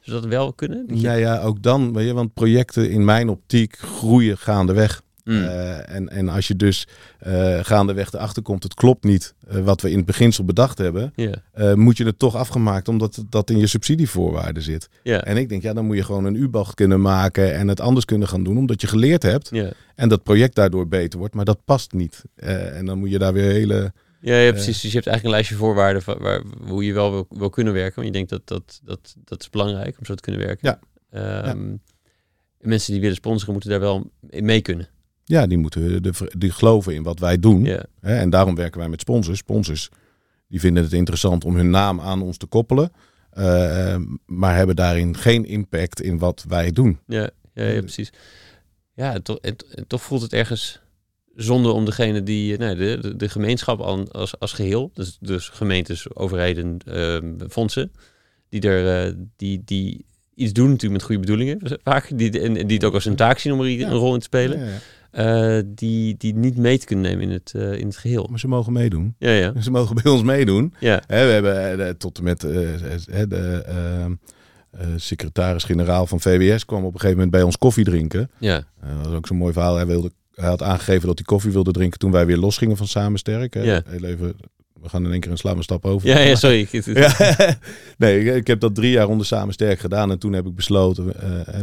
zou dat wel kunnen? Ja, ja, ook dan, weet je, want projecten in mijn optiek groeien gaandeweg. Mm. Eh, en, en als je dus eh, gaandeweg erachter komt, het klopt niet eh, wat we in het beginsel bedacht hebben, ja, moet je het toch afgemaakt omdat dat in je subsidievoorwaarden zit. ja, En ik denk, ja, dan moet je gewoon een U-bocht kunnen maken en het anders kunnen gaan doen, omdat je geleerd hebt ja. en dat project daardoor beter wordt, maar dat past niet. En dan moet je daar weer hele. Ja, ja, precies. Dus je hebt eigenlijk een lijstje voorwaarden van waar, hoe je wel wil, wil kunnen werken. Want je denkt dat dat, dat dat is belangrijk om zo te kunnen werken. Ja. Ehm, Mensen die willen sponsoren moeten daar wel in mee kunnen. Ja, die moeten de, die geloven in wat wij doen. Hè, en daarom werken wij met sponsors. Sponsors die vinden het interessant om hun naam aan ons te koppelen. eh, maar hebben daarin geen impact in wat wij doen. ja, ja, ja, precies. Ja, en toch, en, en toch voelt het ergens zonde om degene die, eh, nee, de, de, de gemeenschap al- als, als geheel, dus, dus gemeentes, overheden, ehm, fondsen, die, er, eh, die, die iets doen natuurlijk met goede bedoelingen, vaak, die, en, die het ook als een taak zien om er Ja. een rol in te spelen. Ja, Eh, die, die niet mee te kunnen nemen in het, eh, in het geheel. Maar ze mogen meedoen. Ja, ja. Ze mogen bij ons meedoen. Ja, we hebben eh, tot en met de eh, eh, secretaris-generaal van VWS kwam op een gegeven moment bij ons koffie drinken. ja, dat was ook zo'n mooi verhaal. Hij, wilde, hij had aangegeven dat hij koffie wilde drinken toen wij weer losgingen van Samen Sterk. hè. Ja. Heel even, we gaan in één keer een slaan een stap over. ja, ja sorry. Ja, nee, ik, ik heb dat drie jaar onder Samen Sterk gedaan. En toen heb ik besloten,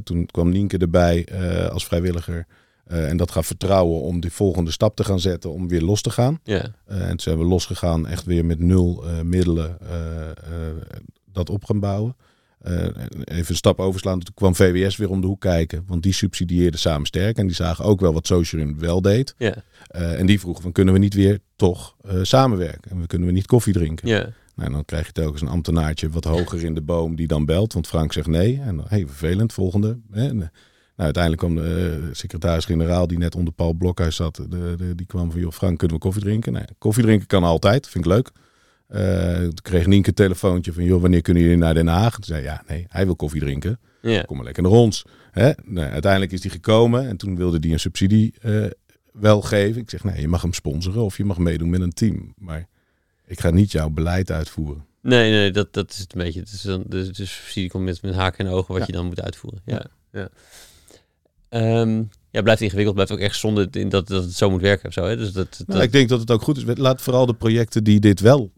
toen kwam Nienke erbij als vrijwilliger. Eh, en dat gaf vertrouwen om die volgende stap te gaan zetten, om weer los te gaan. Ja, Eh, en toen zijn we losgegaan, echt weer met nul eh, middelen dat op gaan bouwen. Even een stap overslaan, toen kwam VWS weer om de hoek kijken. Want die subsidieerde Samen Sterk. En die zagen ook wel wat Socialin wel deed. ja, en die vroegen van, kunnen we niet weer toch samenwerken? En we kunnen we niet koffie drinken? ja, Nou, dan krijg je telkens een ambtenaartje wat hoger in de boom die dan belt. Want Frank zegt nee. En dan, hey, vervelend, volgende. En, nou, uiteindelijk kwam de eh, secretaris-generaal die net onder Paul Blokhuis zat. De, de- die kwam van, joh Frank, kunnen we koffie drinken? Nou, koffie drinken kan altijd, vind ik leuk. Eh, toen kreeg Nienke een telefoontje van, joh, wanneer kunnen jullie naar Den Haag? Toen zei ja, nee, hij wil koffie drinken. Ja. Kom maar lekker naar ons. Hè? Nou, uiteindelijk is die gekomen en toen wilde die een subsidie eh, wel geven. Ik zeg, nee, je mag hem sponsoren of je mag meedoen met een team. Maar ik ga niet jouw beleid uitvoeren. Nee, nee, dat, dat is het een beetje. Het is dan, dus, dus subsidie komt met, met haken en ogen wat Ja. je dan moet uitvoeren. Ja, ja. Ehm, ja, blijft ingewikkeld, blijft ook echt zonde in dat, dat het zo moet werken of zo. Hè? Dus dat, dat, Nou, ik denk dat het ook goed is. Laat vooral de projecten die dit wel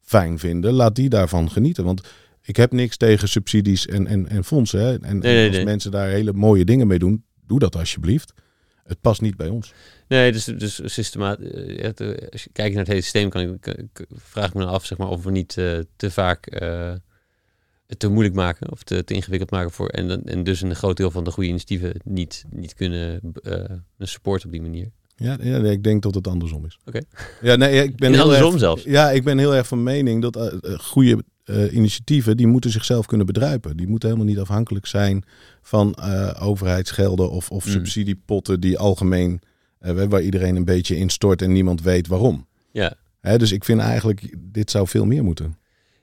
fijn vinden, laat die daarvan genieten. Want ik heb niks tegen subsidies en, en, en fondsen. Hè? En, Nee, nee, en als nee. mensen daar hele mooie dingen mee doen, doe dat alsjeblieft. Het past niet bij ons. Nee, dus, dus systematisch. als je kijkt naar het hele systeem, kan ik, vraag ik me af zeg maar, of we niet eh, te vaak eh, het te moeilijk maken of te, te ingewikkeld maken voor. En, dan- en dus een groot deel van de goede initiatieven niet, niet kunnen eh supporten op die manier. Ja, ja nee, ik denk dat het andersom is. Oké. Ja, nee, ik ben En heel erg, zelfs. Ja, ik ben heel erg van mening dat eh, eh, goede initiatieven, die moeten zichzelf kunnen bedruipen. Die moeten helemaal niet afhankelijk zijn van overheidsgelden of, of Mm. subsidiepotten die algemeen, waar iedereen een beetje instort en niemand weet waarom. Ja. Hè, dus ik vind eigenlijk, dit zou veel meer moeten.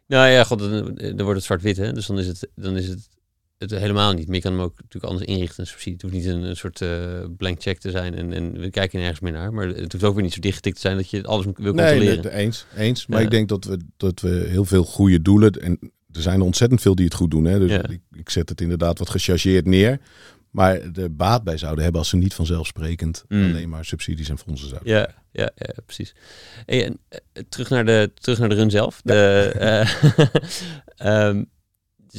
Nou ja, god, dan, dan wordt het zwart-wit, hè? Dus dan is het, dan is het, het helemaal niet. Maar je kan hem ook natuurlijk anders inrichten, een subsidie. Het hoeft niet een, een soort eh, blank check te zijn en, en we kijken nergens meer naar. Maar het hoeft ook weer niet zo dichtgetikt te zijn dat je alles wil controleren. nee, eens. eens. Maar Ja. ik denk dat we, dat we heel veel goede doelen, en er zijn er ontzettend veel die het goed doen. Hè? Dus Ja. ik, ik zet het inderdaad wat gechargeerd neer. Maar de baat bij zouden hebben als ze niet vanzelfsprekend Mm. alleen maar subsidies en fondsen zouden. Ja, ja, ja, precies. En, eh, terug, naar de, terug naar de run zelf. De, eh, ehm,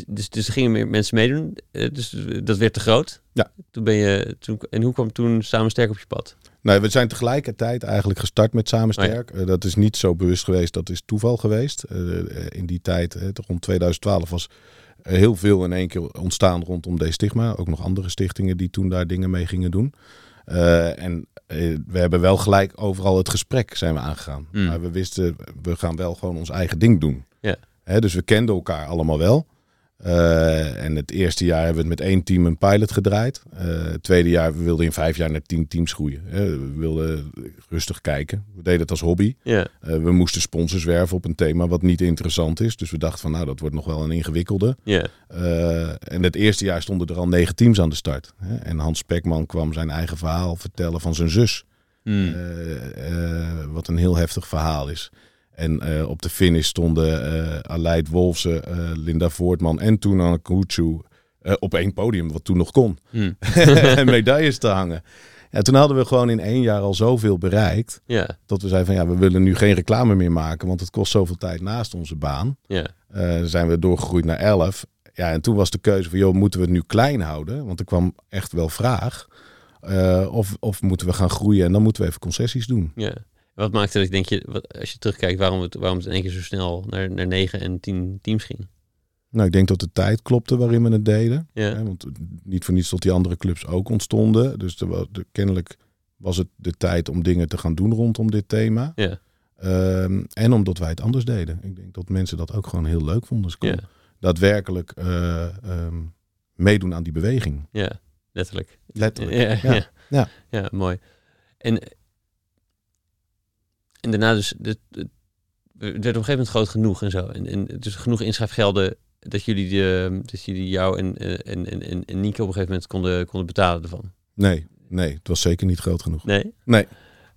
dus, dus er gingen meer mensen meedoen. eh, dus dat werd te groot. Ja. Toen ben je, toen, en hoe kwam toen Samen Sterk op je pad? Nee, we zijn tegelijkertijd eigenlijk gestart met Samen Oh ja. Sterk. Dat is niet zo bewust geweest, dat is toeval geweest. In die tijd, eh, rond 2012, was heel veel in één keer ontstaan rondom deze stigma. Ook nog andere stichtingen die toen daar dingen mee gingen doen. Eh, en eh, we hebben wel gelijk overal het gesprek zijn we aangegaan. Mm. Maar we wisten, we gaan wel gewoon ons eigen ding doen. Ja. Hè, dus we kenden elkaar allemaal wel. Eh, en het eerste jaar hebben we het met één team een pilot gedraaid. Eh, het tweede jaar, we wilden in vijf jaar naar tien teams groeien. Hè. We wilden rustig kijken. We deden het als hobby. Eh, we moesten sponsors werven op een thema wat niet interessant is. Dus we dachten van nou, dat wordt nog wel een ingewikkelde. Eh, en het eerste jaar stonden er al negen teams aan de start. En Hans Spekman kwam zijn eigen verhaal vertellen van zijn zus. Hmm. Eh, eh, wat een heel heftig verhaal is. En eh, op de finish stonden eh Aleid Wolfsen, eh, Linda Voortman en Tuna Kuchu op één podium, wat toen nog kon. Hmm. en medailles te hangen. Ja, toen hadden we gewoon in één jaar al zoveel bereikt. Dat we zeiden van ja, we willen nu geen reclame meer maken. Want het kost zoveel tijd naast onze baan. dan zijn we doorgegroeid naar 11. Ja, en toen was de keuze van joh, moeten we het nu klein houden? Want er kwam echt wel vraag. Of, of moeten we gaan groeien en dan moeten we even concessies doen. ja. Wat maakte dat, denk je, wat, als je terugkijkt, waarom het, waarom het in één keer zo snel naar, naar negen en tien teams ging? Nou, ik denk dat de tijd klopte waarin we het deden. Ja, Hè, want niet voor niets tot die andere clubs ook ontstonden. Dus er de, kennelijk was het de tijd om dingen te gaan doen rondom dit thema. ja, Ehm, en omdat wij het anders deden. Ik denk dat mensen dat ook gewoon heel leuk vonden. Ze ja, daadwerkelijk eh, ehm, meedoen aan die beweging. ja, letterlijk. Letterlijk. Ja. ja. Ja. mooi. En, en daarna dus, de, de- het werd op een gegeven moment groot genoeg en zo. En, en dus genoeg inschrijfgelden dat jullie, de, dat jullie jou en, eh, en, en, en, Nico op een gegeven moment konden, konden betalen ervan. Nee, nee, het was zeker niet groot genoeg. Nee? Nee.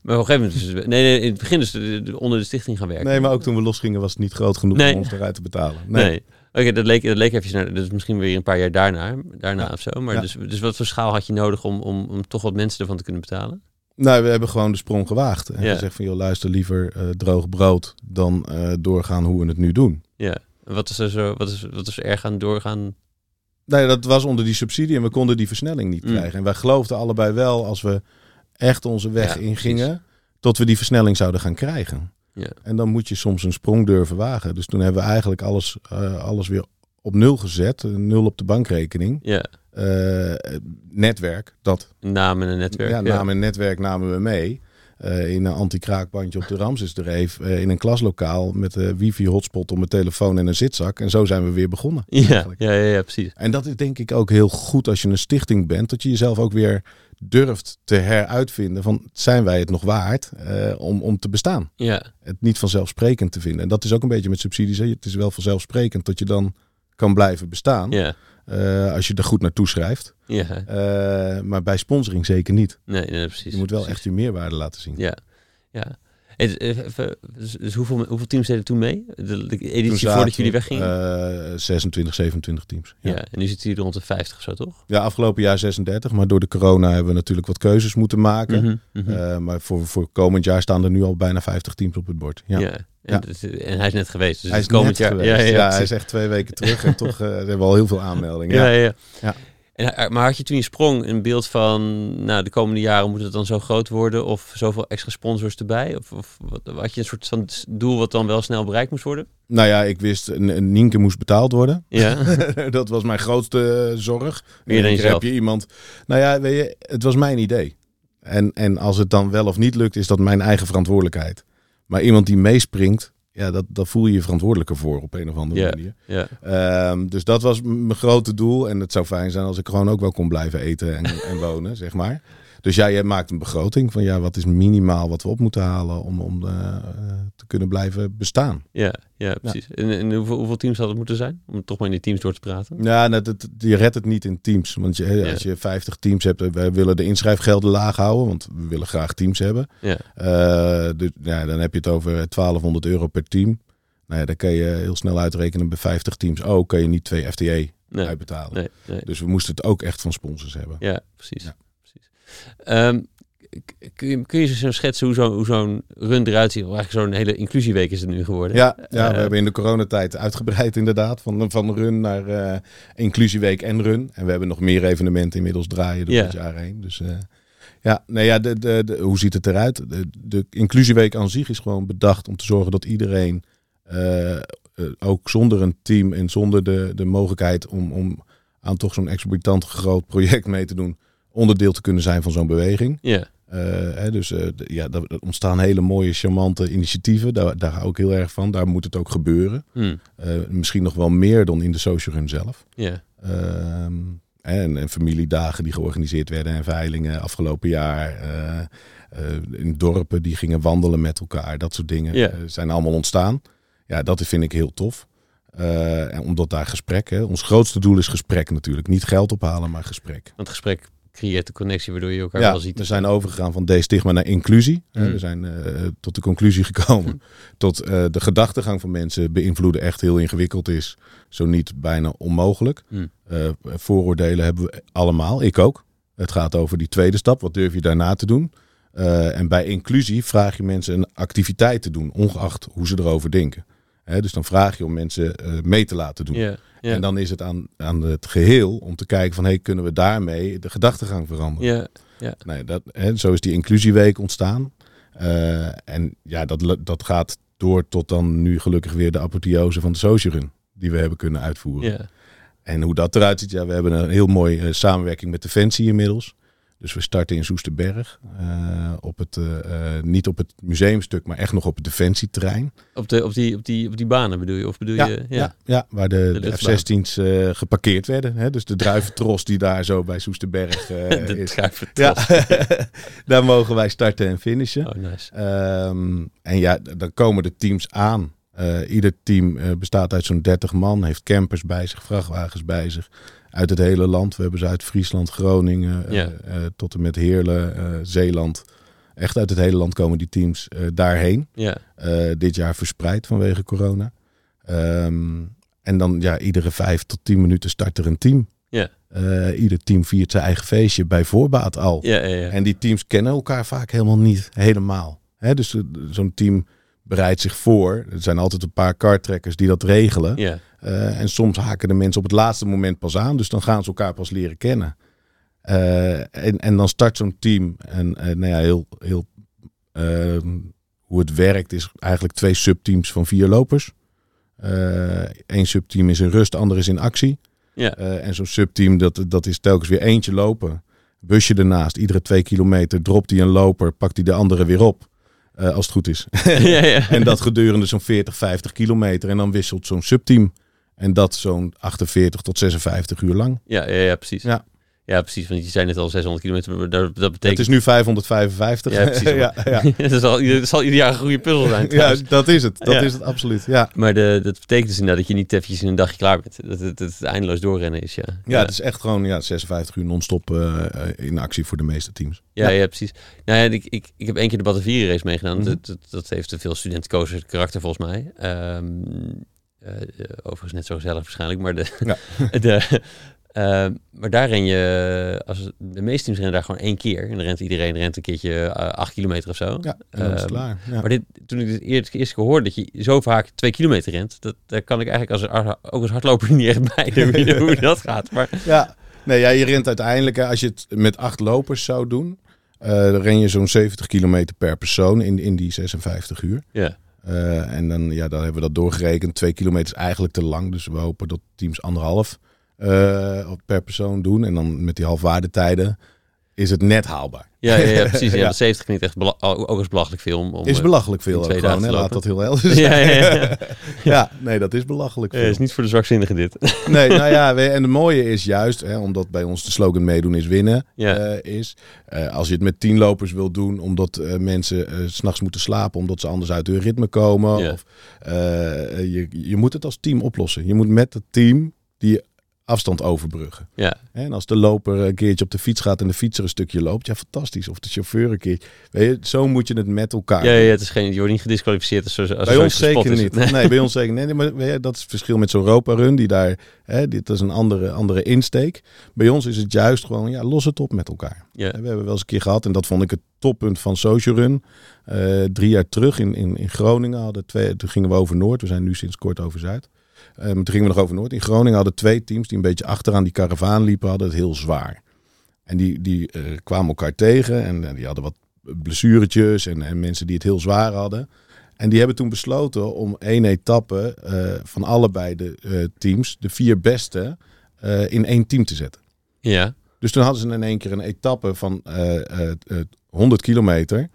Maar op een gegeven moment, dus, nee, nee, in het begin dus de- de- onder de stichting gaan werken. Nee, maar ook toen we losgingen was het niet groot genoeg Nee. om ons eruit te betalen. Nee. Nee. Oké, dat leek, dat leek even naar, dus misschien weer een paar jaar daarna, daarna Ja. of zo. Maar Ja. dus, dus wat voor schaal had je nodig om, om, om toch wat mensen ervan te kunnen betalen? Nou, we hebben gewoon de sprong gewaagd. En Ja. gezegd van, joh, luister liever eh, droog brood dan eh, doorgaan hoe we het nu doen. Ja. En wat is er zo, wat is, wat is er erg aan doorgaan? Nee, dat was onder die subsidie en we konden die versnelling niet Mm. krijgen. En wij geloofden allebei wel, als we echt onze weg Ja, ingingen, dat we die versnelling zouden gaan krijgen. Ja. En dan moet je soms een sprong durven wagen. Dus toen hebben we eigenlijk alles, eh, alles weer op nul gezet. Nul op de bankrekening. Ja, Eh, netwerk, dat. naam en een netwerk. Ja, naam en netwerk namen we mee. Eh, in een anti-kraakbandje op de Ramsesdreef. eh in een klaslokaal met een wifi-hotspot op mijn telefoon en een zitzak. En zo zijn we weer begonnen. Ja, ja, ja, ja, precies. En dat is denk ik ook heel goed als je een stichting bent. Dat je jezelf ook weer durft te heruitvinden. Van zijn wij het nog waard om, om te bestaan? Ja, Het niet vanzelfsprekend te vinden. En dat is ook een beetje met subsidies. Hè. Het is wel vanzelfsprekend dat je dan kan blijven bestaan. ja, eh, als je er goed naartoe schrijft. Ja, Eh, maar bij sponsoring zeker niet. nee, nee precies. Je moet wel precies. echt je meerwaarde laten zien. Ja, ja. En, eh, dus, dus hoeveel, hoeveel teams deden toen mee? De, de Toen editie zaten voordat jullie we, weggingen? eh, 26, 27 teams. ja. Ja. en nu zitten jullie rond de 50 of zo, toch? ja, afgelopen jaar 36. Maar door de corona hebben we natuurlijk wat keuzes moeten maken. Mhm, mhm. Eh, maar voor, voor komend jaar staan er nu al bijna 50 teams op het bord. Ja. ja. En, Ja. dus, en hij is net geweest. Dus hij is komend jaar. geweest. Ja, ja, Ja, hij is echt twee weken terug en toch eh, hebben we al heel veel aanmeldingen. Ja, Ja. En, eh, maar had je toen je sprong een beeld van, nou, de komende jaren moet het dan zo groot worden of zoveel extra sponsors erbij? Of, of wat, had je een soort van doel wat dan wel snel bereikt moest worden? Nou ja, ik wist, een, Nienke moest betaald worden. Ja, dat was mijn grootste eh, zorg. Meer dan jezelf. heb je iemand. Nou ja, weet je, het was mijn idee. En, en als het dan wel of niet lukt, is dat mijn eigen verantwoordelijkheid. Maar iemand die meespringt, ja, dat, dat voel je je verantwoordelijker voor op een of andere manier. Ehm, dus dat was mijn grote doel. En het zou fijn zijn als ik gewoon ook wel kon blijven eten en, en wonen, zeg maar. Dus ja, je maakt een begroting van ja, wat is minimaal wat we op moeten halen om, om eh, te kunnen blijven bestaan. ja, ja, precies. En, en hoeveel, hoeveel teams had het moeten zijn? Om toch maar in die teams door te praten. Ja, dat, dat- je redt het niet in teams. Want je, Ja. als je 50 teams hebt, eh, wij willen de inschrijfgelden laag houden, want we willen graag teams hebben. Ja, Eh, dus, ja, dan heb je het over 1200 euro per team. Nou ja, dan kan je heel snel uitrekenen bij 50 teams. Oh, kan je niet twee FTE nee, uitbetalen. nee, nee. Dus we moesten het ook echt van sponsors hebben. Ja, precies. Ja. Ehm, kun, je, kun je zo schetsen hoe zo- hoe zo'n run eruit ziet? Eigenlijk zo'n hele inclusieweek is het nu geworden. Ja, ja we Eh, hebben in de coronatijd uitgebreid inderdaad. Van, van run naar eh, inclusieweek en run. En we hebben nog meer evenementen inmiddels draaien door Ja. het jaar heen. Dus eh, ja, nee, ja de, de, de- hoe ziet het eruit? De, de inclusieweek aan zich is gewoon bedacht om te zorgen dat iedereen, ook zonder een team en zonder de, de mogelijkheid om, om aan toch zo'n exorbitant groot project mee te doen, onderdeel te kunnen zijn van zo'n beweging. Ja, Eh, hè, dus eh, ja, er ontstaan hele mooie, charmante initiatieven. Daar, daar hou ik heel erg van. Daar moet het ook gebeuren. hm, Eh, misschien nog wel meer dan in de social run zelf. ja, Ehm, en, en familiedagen die georganiseerd werden en veilingen afgelopen jaar. In dorpen die gingen wandelen met elkaar. Dat soort dingen zijn allemaal ontstaan. Ja, dat vind ik heel tof. En omdat daar gesprek, hè, ons grootste doel is gesprek natuurlijk. Niet geld ophalen, maar gesprek. want gesprek creëert de connectie waardoor je elkaar Ja, wel ziet. we zijn overgegaan van destigma naar inclusie. Mm. We zijn eh, tot de conclusie gekomen. Tot eh, de gedachtegang van mensen beïnvloeden echt heel ingewikkeld is. Zo niet bijna onmogelijk. Mm. Eh, vooroordelen hebben we allemaal. Ik ook. Het gaat over die tweede stap. Wat durf je daarna te doen? En bij inclusie vraag je mensen een activiteit te doen. Ongeacht hoe ze erover denken. Hè, dus dan vraag je om mensen eh, mee te laten doen. En dan is het aan, aan het geheel om te kijken van... Hey, kunnen we daarmee de gedachtegang veranderen? ja, Nee, dat, hè, zo is die inclusieweek ontstaan. Eh, en ja, dat, dat gaat door tot dan nu gelukkig weer de apotheose van de social run. Die we hebben kunnen uitvoeren. En hoe dat eruit ziet, ja, we hebben een heel mooie eh, samenwerking met Defensie inmiddels. Dus we starten in Soesterberg. eh, op het, eh, eh, niet op het museumstuk, maar echt nog op het Defensieterrein. Op, de, op, die, op, die, op die banen bedoel je? Of bedoel Ja, je? ja. Ja, waar de, De de, luchtbaan. F-16's eh, geparkeerd werden. Hè? Dus de druiventros die daar zo bij Soesterberg de is. druiventros. Ja, daar mogen wij starten en finishen. Oh, nice. Ehm, en ja, dan komen de teams aan. Ieder team bestaat uit zo'n 30 man, heeft campers bij zich, vrachtwagens bij zich. Uit het hele land. We hebben ze uit Friesland, Groningen, eh, Ja. eh, tot en met Heerlen, eh, Zeeland. Echt uit het hele land komen die teams daarheen. Ja, dit jaar verspreid vanwege corona. Ehm, en dan ja, iedere vijf tot tien minuten start er een team. Ja. Ieder team viert zijn eigen feestje bij voorbaat al. ja, ja. ja. En die teams kennen elkaar vaak helemaal niet helemaal. Hè, dus zo'n team bereidt zich voor. Er zijn altijd een paar kartrekkers die dat regelen. ja. Eh, en soms haken de mensen op het laatste moment pas aan. Dus dan gaan ze elkaar pas leren kennen. Eh, en, en dan start zo'n team. En eh, nou ja, heel, heel ehm, hoe het werkt is eigenlijk twee subteams van vier lopers. Eén subteam is in rust, de andere is in actie. Ja. En zo'n subteam, dat, dat is telkens weer eentje lopen. Busje ernaast, iedere twee kilometer dropt hij een loper, pakt hij de andere weer op. Eh, als het goed is. ja, ja. en dat gedurende zo'n 40, 50 kilometer. En dan wisselt zo'n subteam. En dat zo'n 48 tot 56 uur lang. Ja, ja, ja, precies. Ja. Ja, precies. Want je zei net al 600 kilometer. maar Dat, dat betekent... Het is nu 555. Ja, precies. ja, ja. dat, zal, dat zal ieder jaar een goede puzzel zijn. ja, dat is het. Dat Ja. is het absoluut. Ja. Maar de, dat betekent dus inderdaad dat je niet eventjes in een dagje klaar bent. Dat het, dat het eindeloos doorrennen is, ja. Ja, het is echt gewoon ja, 56 uur non-stop eh, eh, in actie voor de meeste teams. Ja, ja. precies. Nou ja, ik, ik, ik heb één keer de Batavieren race meegedaan. Mhm. dat, dat, dat heeft te veel studentenkozen karakter volgens mij. Ehm, eh, overigens net zo gezellig waarschijnlijk, maar de... Ja. de ehm, maar daar ren je, als, de meeste teams rennen daar gewoon één keer. En dan rent iedereen rent een keertje eh, acht kilometer of zo. Ja, is het Ehm, klaar. Ja. Maar dit, toen ik het eerst, eerst keer hoorde dat je zo vaak twee kilometer rent, dat, daar kan ik eigenlijk als, ook als hardloper niet echt bij hoe, hoe dat gaat. Maar Ja, nee, ja, je rent uiteindelijk, als je het met acht lopers zou doen, eh, dan ren je zo'n 70 kilometer per persoon in, in die 56 uur. ja, Eh, en dan, ja, dan hebben we dat doorgerekend. Twee kilometer is eigenlijk te lang, dus we hopen dat teams anderhalf per persoon doen. En dan met die halfwaardetijden is het net haalbaar. ja, ja, ja, precies. Ja, Ja. want 70 klinkt echt ook als belachelijk veel om... om Is eh, belachelijk veel ook gewoon, hè? laat dat heel helder ja, zijn. ja, ja. Ja, nee, dat is belachelijk Ja, veel. is niet voor de zwakzinnigen dit. Nee, nou ja, en het mooie is juist, hè, omdat bij ons de slogan meedoen is winnen, eh, is eh, als je het met tien lopers wil doen, omdat eh, mensen eh, s s'nachts moeten slapen, omdat ze anders uit hun ritme komen. Of, eh, je, je moet het als team oplossen. Je moet met het team die afstand overbruggen. Ja, En als de loper een keertje op de fiets gaat en de fietser een stukje loopt, ja fantastisch. Of de chauffeur een keer. Weet je, zo moet je het met elkaar ja, ja, het is geen, je wordt niet gedisqualificeerd als, als Bij ons zeker is. niet. Nee. Nee, bij ons zeker niet. Nee, maar weet je, dat is het verschil met zo'n Europa-run. Die daar, hè, dit is een andere, andere insteek. Bij ons is het juist gewoon, ja, los het op met elkaar. Ja. We hebben wel eens een keer gehad, en dat vond ik het toppunt van Social Run. Eh, drie jaar terug in, in, in Groningen hadden twee, toen gingen we over Noord. We zijn nu sinds kort over Zuid. Maar toen gingen we nog over Noord. In Groningen hadden twee teams die een beetje achteraan die karavaan liepen, hadden het heel zwaar. En die, die eh, kwamen elkaar tegen en die hadden wat blessuretjes en, en mensen die het heel zwaar hadden. En die hebben toen besloten om één etappe eh, van allebei de eh, teams, de vier beste, in één team te zetten. Ja, Dus toen hadden ze in één keer een etappe van eh, eh, eh, 100 kilometer,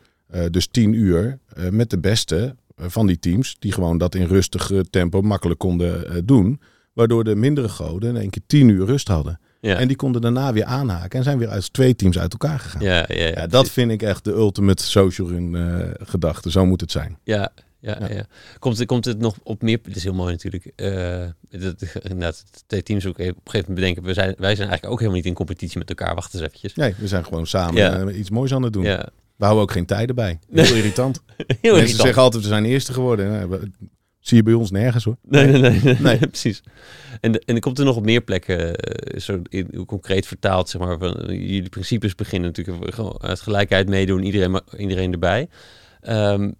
dus 10 uur, met de beste van die teams, die gewoon dat in rustig eh, tempo makkelijk konden eh, doen. Waardoor de mindere goden in één keer 10 uur rust hadden. ja. En die konden daarna weer aanhaken en zijn weer uit twee teams uit elkaar gegaan. ja, ja, ja, Ja, dat vind ik echt de ultimate social run eh, gedachte. Zo moet het zijn. Ja, ja, ja. Komt, het- komt het nog op meer... Dit is heel mooi natuurlijk. eh dat, de twee teams ook op een gegeven moment bedenken... We zijn, wij zijn eigenlijk ook helemaal niet in competitie met elkaar. Wacht eens eventjes. Nee, we zijn gewoon samen eh, iets moois aan het doen. Ja, We houden ook geen tijden bij. Heel irritant. heel Mensen irritant. zeggen altijd, we zijn eerste geworden. We- zie je bij ons nergens hoor. Nee, nee, nee, nee, Nee. precies. En, en er komt er nog op meer plekken, eh, zo in, hoe concreet vertaald, zeg maar, van, eh, jullie principes beginnen natuurlijk gewoon uit gelijkheid meedoen, iedereen, iedereen erbij. Ehm,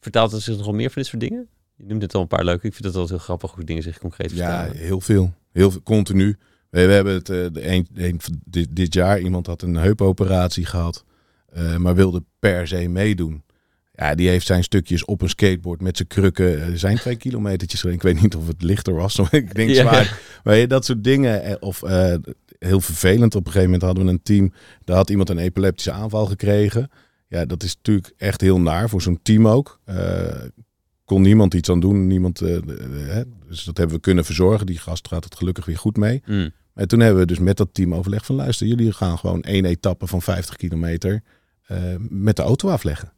vertaalt het zich nog meer van dit soort dingen? Je noemt het al een paar leuke. Ik vind het altijd heel grappig hoe dingen zich concreet Ja, vertalen. heel veel. Heel veel, continu. We, we hebben het eh, de een, dit, dit jaar, iemand had een heupoperatie gehad, eh, maar wilde per se meedoen. Ja, die heeft zijn stukjes op een skateboard met zijn krukken. Er zijn twee kilometertjes. Ik weet niet of het lichter was. Maar ik denk Ja. zwaar. Maar ja, dat soort dingen. eh, Of eh, heel vervelend. Op een gegeven moment hadden we een team. Daar had iemand een epileptische aanval gekregen. Ja, dat is natuurlijk echt heel naar voor zo'n team ook. Eh, kon niemand iets aan doen. Niemand, eh, eh, hè. Dus dat hebben we kunnen verzorgen. Die gast gaat het gelukkig weer goed mee. Mm. En toen hebben we dus met dat team overlegd van luister, jullie gaan gewoon één etappe van 50 kilometer eh, met de auto afleggen.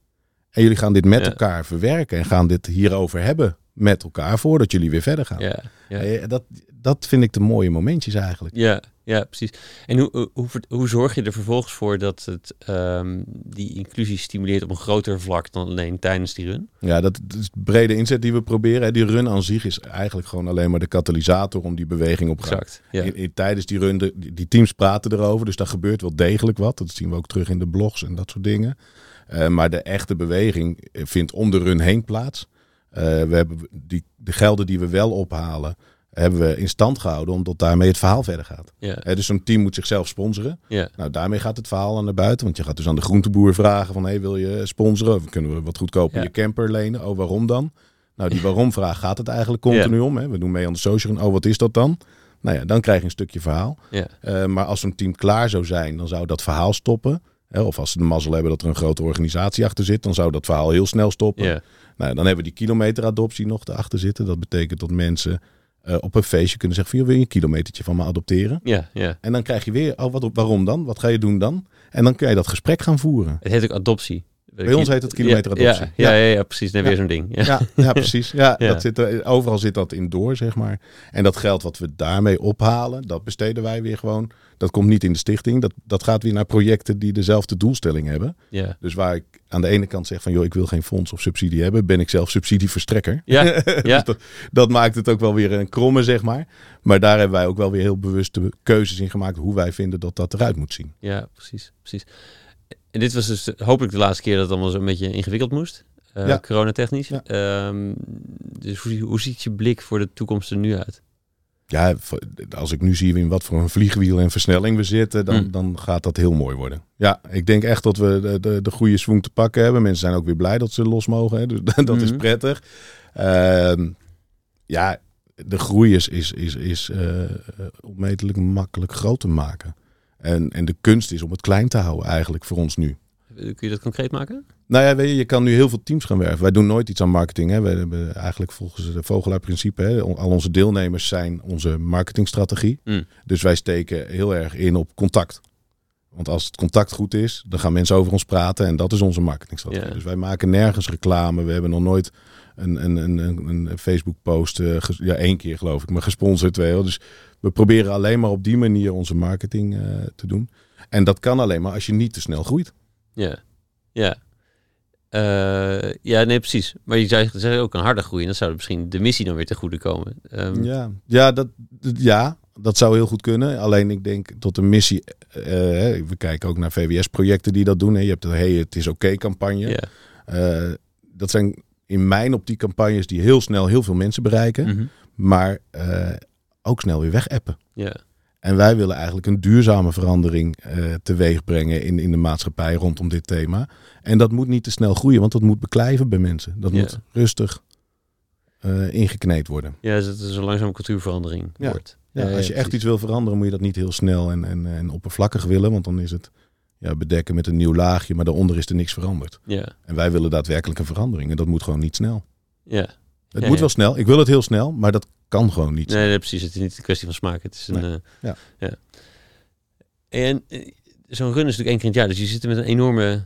En jullie gaan dit met Ja. elkaar verwerken en gaan dit hierover hebben met elkaar voordat jullie weer verder gaan. Ja, ja. Eh, dat, dat vind ik de mooie momentjes eigenlijk. Ja, ja, precies. En hoe, hoe- hoe, zorg je er vervolgens voor dat het ehm, die inclusie stimuleert op een groter vlak dan alleen tijdens die run? Ja, dat, dat is de brede inzet die we proberen. Die run aan zich is eigenlijk gewoon alleen maar de katalysator om die beweging op gang Exact. Ja. In, in- tijdens die run, de, die, teams praten erover, dus daar gebeurt wel degelijk wat. Dat zien we ook terug in de blogs en dat soort dingen. Eh, maar de echte beweging vindt om de run heen plaats. Eh, we hebben die, de gelden die we wel ophalen, hebben we in stand gehouden, omdat daarmee het verhaal verder gaat. Ja. Dus zo'n team moet zichzelf sponsoren. Ja. Nou, daarmee gaat het verhaal aan naar buiten. Want je gaat dus aan de groenteboer vragen van... Hey, wil je sponsoren? Of kunnen we wat goedkoper Ja. je camper lenen? Oh, waarom dan? Nou, die waarom-vraag gaat het eigenlijk continu om. Hè? We doen mee aan de social. Oh, wat is dat dan? Nou ja, dan krijg je een stukje verhaal. Eh, maar als zo'n team klaar zou zijn, dan zou dat verhaal stoppen. Of als ze de mazzel hebben dat er een grote organisatie achter zit... dan zou dat verhaal heel snel stoppen. Nou, dan hebben we die kilometeradoptie nog erachter zitten. Dat betekent dat mensen eh, op een feestje kunnen zeggen: van, wil je een kilometertje van me adopteren? Ja, ja. En dan krijg je weer, oh, wat, waarom dan? Wat ga je doen dan? En dan kun je dat gesprek gaan voeren. Het heet ook adoptie. Bij ons heet het kilometeradoptie. Ja, ja, ja, ja, precies. Dan weer zo'n ding. Ja. Ja, precies. Ja. Dat zit er, overal zit dat in door, zeg maar. En dat geld wat we daarmee ophalen, dat besteden wij weer gewoon. Dat komt niet in de stichting. Dat, dat gaat weer naar projecten die dezelfde doelstelling hebben. Ja. Dus waar ik aan de ene kant zeg van, joh, ik wil geen fonds of subsidie hebben, ben ik zelf subsidieverstrekker. Ja, ja. Dus dat, dat maakt het ook wel weer een kromme, zeg maar. Maar daar hebben wij ook wel weer heel bewuste keuzes in gemaakt hoe wij vinden dat dat eruit moet zien. Ja, precies, precies. En dit was dus hopelijk de laatste keer dat het allemaal zo'n beetje ingewikkeld moest. eh Ja. Coronatechnisch. Ja. Ehm, dus hoe, hoe ziet je blik voor de toekomst er nu uit? Ja, als ik nu zie in wat voor een vliegwiel en versnelling we zitten, dan, Mm. dan gaat dat heel mooi worden. Ja, ik denk echt dat we de, de, de goede swing te pakken hebben. Mensen zijn ook weer blij dat ze los mogen. Hè? Dus dat is Mhm. prettig. Ehm, ja, de groei is, is, is, is eh, eh, onmetelijk makkelijk groot te maken. En, en de kunst is om het klein te houden eigenlijk voor ons nu. Kun je dat concreet maken? Nou ja, weet je, je kan nu heel veel teams gaan werven. Wij doen nooit iets aan marketing. Hè. We hebben eigenlijk volgens het Vogelaar-principe, hè, al onze deelnemers zijn onze marketingstrategie. Mm. Dus wij steken heel erg in op contact. Want als het contact goed is, dan gaan mensen over ons praten en dat is onze marketingstrategie. Ja. Dus wij maken nergens reclame. We hebben nog nooit een, een, een, een, een Facebook-post, eh, ges- ja één keer geloof ik, maar gesponsord wel. Dus we proberen alleen maar op die manier onze marketing eh, te doen. En dat kan alleen maar als je niet te snel groeit. Ja, ja. Eh, ja, nee, precies. Maar je zou zeggen ook een harde groei. En dan zou misschien de missie dan weer ten goede komen. Ehm, Ja, ja, dat, ja, dat zou heel goed kunnen. Alleen ik denk tot een missie. eh, we kijken ook naar VWS-projecten die dat doen. Hè. Je hebt de Hey, het is oké campagne. ja. Eh, dat zijn in mijn optiek campagnes die heel snel heel veel mensen bereiken. Mhm. Maar eh, ook snel weer wegappen. ja. En wij willen eigenlijk een duurzame verandering eh teweeg brengen in, in de maatschappij rondom dit thema. En dat moet niet te snel groeien, want dat moet beklijven bij mensen. Dat moet rustig eh, ingekneed worden. ja, dus het is een langzame cultuurverandering Ja. wordt. Ja, als je echt iets wil veranderen, moet je dat niet heel snel en, en, en oppervlakkig willen. Want dan is het ja, bedekken met een nieuw laagje, maar daaronder is er niks veranderd. Ja, En wij willen daadwerkelijk een verandering. En dat moet gewoon niet snel. ja. Het Ja, moet ja. wel snel. Ik wil het heel snel, maar dat kan gewoon niet. Nee, nee, precies. Het is niet een kwestie van smaak. Het is een. Nee. eh, Ja. ja. En eh, zo'n run is natuurlijk één keer in het jaar. Dus je zit er met een enorme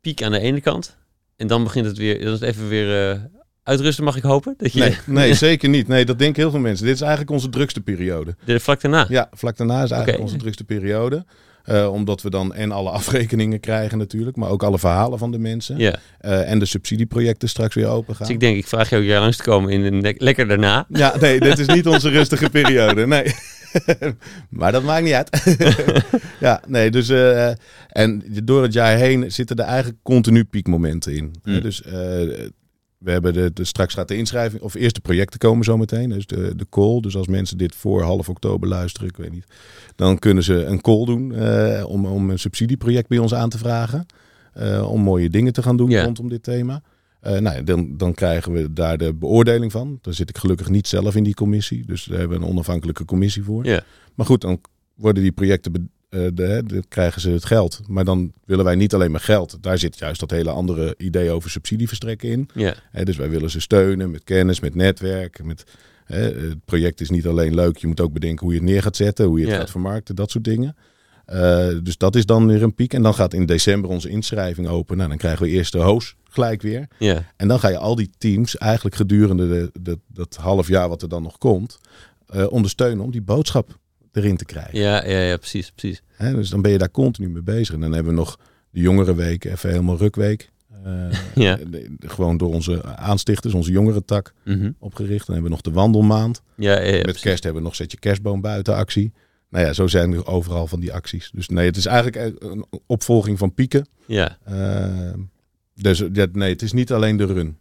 piek aan de ene kant. En dan begint het weer. Dan is het even weer eh, uitrusten, mag ik hopen. Dat je Nee, nee, zeker niet. Nee, dat denken heel veel mensen. Dit is eigenlijk onze drukste periode. de vlak daarna. Ja, vlak daarna is eigenlijk onze drukste periode. Eh, omdat we dan en alle afrekeningen krijgen natuurlijk, maar ook alle verhalen van de mensen. Ja. Eh, en de subsidieprojecten straks weer open gaan. Dus ik denk, ik vraag jou jaar langs te komen in lekker daarna. Ja, nee, dit is niet onze rustige periode. Nee. maar dat maakt niet uit. ja, nee, dus. eh, en door het jaar heen zitten er eigenlijk continu piekmomenten in. Mm. Dus we hebben de, de, straks gaat de inschrijving, of eerst de projecten komen zo meteen. Dus de, de call. Dus als mensen dit voor half oktober luisteren, ik weet niet. Dan kunnen ze een call doen eh, om, om een subsidieproject bij ons aan te vragen. eh, om mooie dingen te gaan doen rondom dit thema. Eh, nou, ja, dan, dan krijgen we daar de beoordeling van. Daar zit ik gelukkig niet zelf in die commissie. Dus daar hebben we een onafhankelijke commissie voor. Maar goed, dan worden die projecten, eh, de, krijgen ze het geld. Maar dan willen wij niet alleen maar geld. Daar zit juist dat hele andere idee over subsidieverstrekken in. Ja. Dus wij willen ze steunen met kennis, met netwerk. Met, het project is niet alleen leuk, je moet ook bedenken hoe je het neer gaat zetten, hoe je het Ja. gaat vermarkten, dat soort dingen. Eh, dus dat is dan weer een piek. En dan gaat in december onze inschrijving open. Nou, dan krijgen we eerst de host gelijk weer. Ja. En dan ga je al die teams eigenlijk gedurende de, de, dat half jaar wat er dan nog komt, eh, ondersteunen om die boodschap erin te krijgen. Ja, ja, ja, precies, precies. Hè, dus dan ben je daar continu mee bezig. En dan hebben we nog de jongerenweek, even helemaal rukweek. Eh, Ja. de- de- gewoon door onze aanstichters, onze jongerentak Mhm. opgericht. Dan hebben we nog de wandelmaand. Ja, ja, ja, Met precies. kerst hebben we nog Zet je kerstboom buiten actie. Nou ja, zo zijn er overal van die acties. Dus nee, het is eigenlijk een opvolging van pieken. Ja. Eh, dus nee, het is niet alleen de run.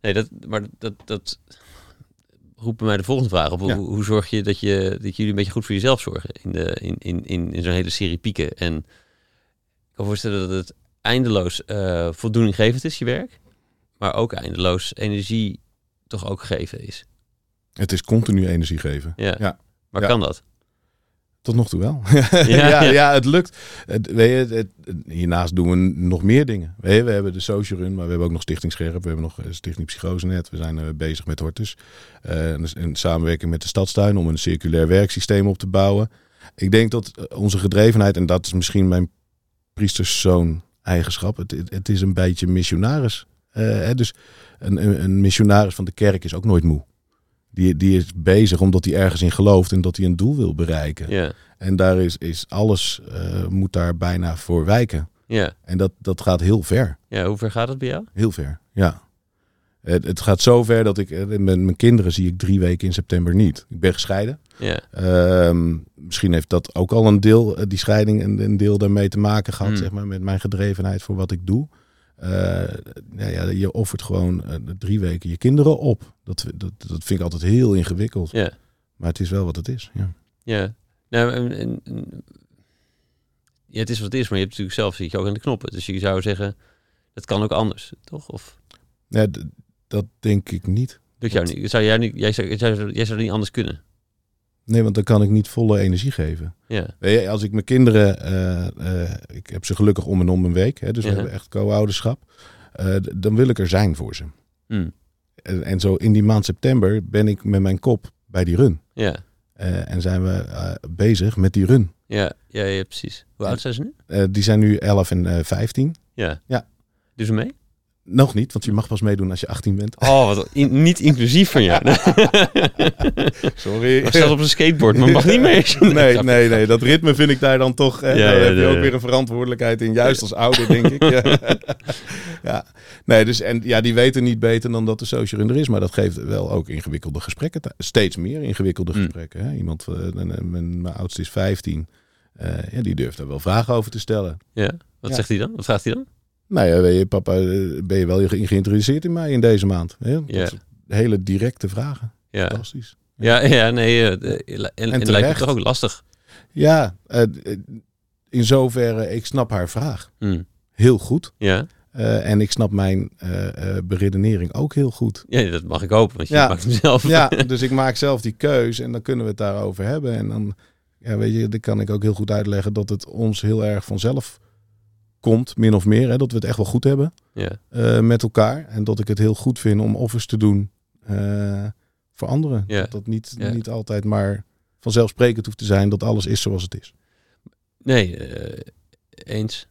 Nee, dat, maar dat, dat roept bij mij de volgende vraag op. Ja. Hoe, hoe zorg je dat, je dat jullie een beetje goed voor jezelf zorgen in, de, in, in, in, in zo'n hele serie pieken? En ik kan voorstellen dat het eindeloos eh voldoeninggevend is, je werk. Maar ook eindeloos energie toch ook geven is. Het is continu energie geven. Ja. Ja. Maar Ja. kan dat? Tot nog toe wel. ja, ja, het lukt. Het, weet je, het, hiernaast doen we nog meer dingen. Weet je, we hebben de social run, maar we hebben ook nog Stichting Scherp. We hebben nog eh, Stichting Psychose Net. We zijn uh, bezig met Hortus. Uh, in samenwerking met de Stadstuin om een circulair werksysteem op te bouwen. Ik denk dat onze gedrevenheid, en dat is misschien mijn priesterszoon eigenschap. Het, het is een beetje missionaris. Uh, dus een, een missionaris van de kerk is ook nooit moe. Die, die is bezig omdat hij ergens in gelooft en dat hij een doel wil bereiken. Ja. En daar is, is alles uh, moet daar bijna voor wijken. Ja. En dat, dat gaat heel ver. Ja, hoe ver gaat het bij jou? Heel ver, ja. Het, het gaat zo ver dat ik met eh, mijn kinderen zie ik drie weken in september niet. Ik ben gescheiden. Ja. Uh, misschien heeft dat ook al een deel, eh, die scheiding, een, een deel daarmee te maken gehad, hmm. zeg maar, met mijn gedrevenheid voor wat ik doe. Uh, ja, ja, je offert gewoon uh, drie weken je kinderen op. Dat, dat, dat vind ik altijd heel ingewikkeld. Ja. Maar het is wel wat het is. Ja. Ja. Nou, en, en, ja, het is wat het is, maar je hebt natuurlijk zelf zit je ook aan de knoppen. Dus je zou zeggen, het kan ook anders, toch? Of... Ja, dat denk ik niet. Jou niet? Zou jij, niet jij, zou, jij, zou, jij zou niet anders kunnen? Nee, want dan kan ik niet volle energie geven. Ja. Als ik mijn kinderen, uh, uh, ik heb ze gelukkig om en om een week, hè, dus we hebben echt co-ouderschap, uh, dan wil ik er zijn voor ze. Mm. En, en, zo in die maand september ben ik met mijn kop bij die run. Ja. en zijn we bezig met die run. Ja, ja, ja precies. Hoe oud zijn ze nu? die zijn nu 11 en 15. Ja. ja. Doen ze mee? Nog niet, want je mag pas meedoen als je 18 bent. Oh, wat niet inclusief van jou. Sorry. Ik zelfs op een skateboard, maar mag niet mee. nee, nee, nee. Dat ritme vind ik daar dan toch... Ja, daar heb je ook weer een verantwoordelijkheid in. Juist als ouder, denk ik. Ja. ja. Nee, dus en ja, die weten niet beter dan dat de social er is. Maar dat geeft wel ook ingewikkelde gesprekken. Steeds meer ingewikkelde mm. gesprekken. Hè? Iemand, uh, mijn, mijn oudste is 15. Uh, ja, die durft daar wel vragen over te stellen. Ja, wat zegt hij dan? Wat vraagt hij dan? Nou ja, weet je, papa, eh, ben je wel geïnteresseerd in mij in deze maand? Hè? Hele directe vragen. Ja. Fantastisch. Ja, ja, nee, uh, en, en, en lijkt het toch ook lastig? Ja, uh, in zoverre, ik snap haar vraag mm. heel goed. Ja. Uh, en ik snap mijn beredenering ook heel goed. Ja, dat mag ik hopen, want je ja. maakt hem zelf. Ja, dus ik maak zelf die keus en dan kunnen we het daarover hebben. En dan, ja, weet je, dan kan ik ook heel goed uitleggen dat het ons heel erg vanzelf komt, min of meer. Hè, dat we het echt wel goed hebben ja. uh, met elkaar. En dat ik het heel goed vind om offers te doen uh, voor anderen. Ja. Dat dat niet, niet altijd maar vanzelfsprekend hoeft te zijn dat alles is zoals het is. Nee, eh, eens.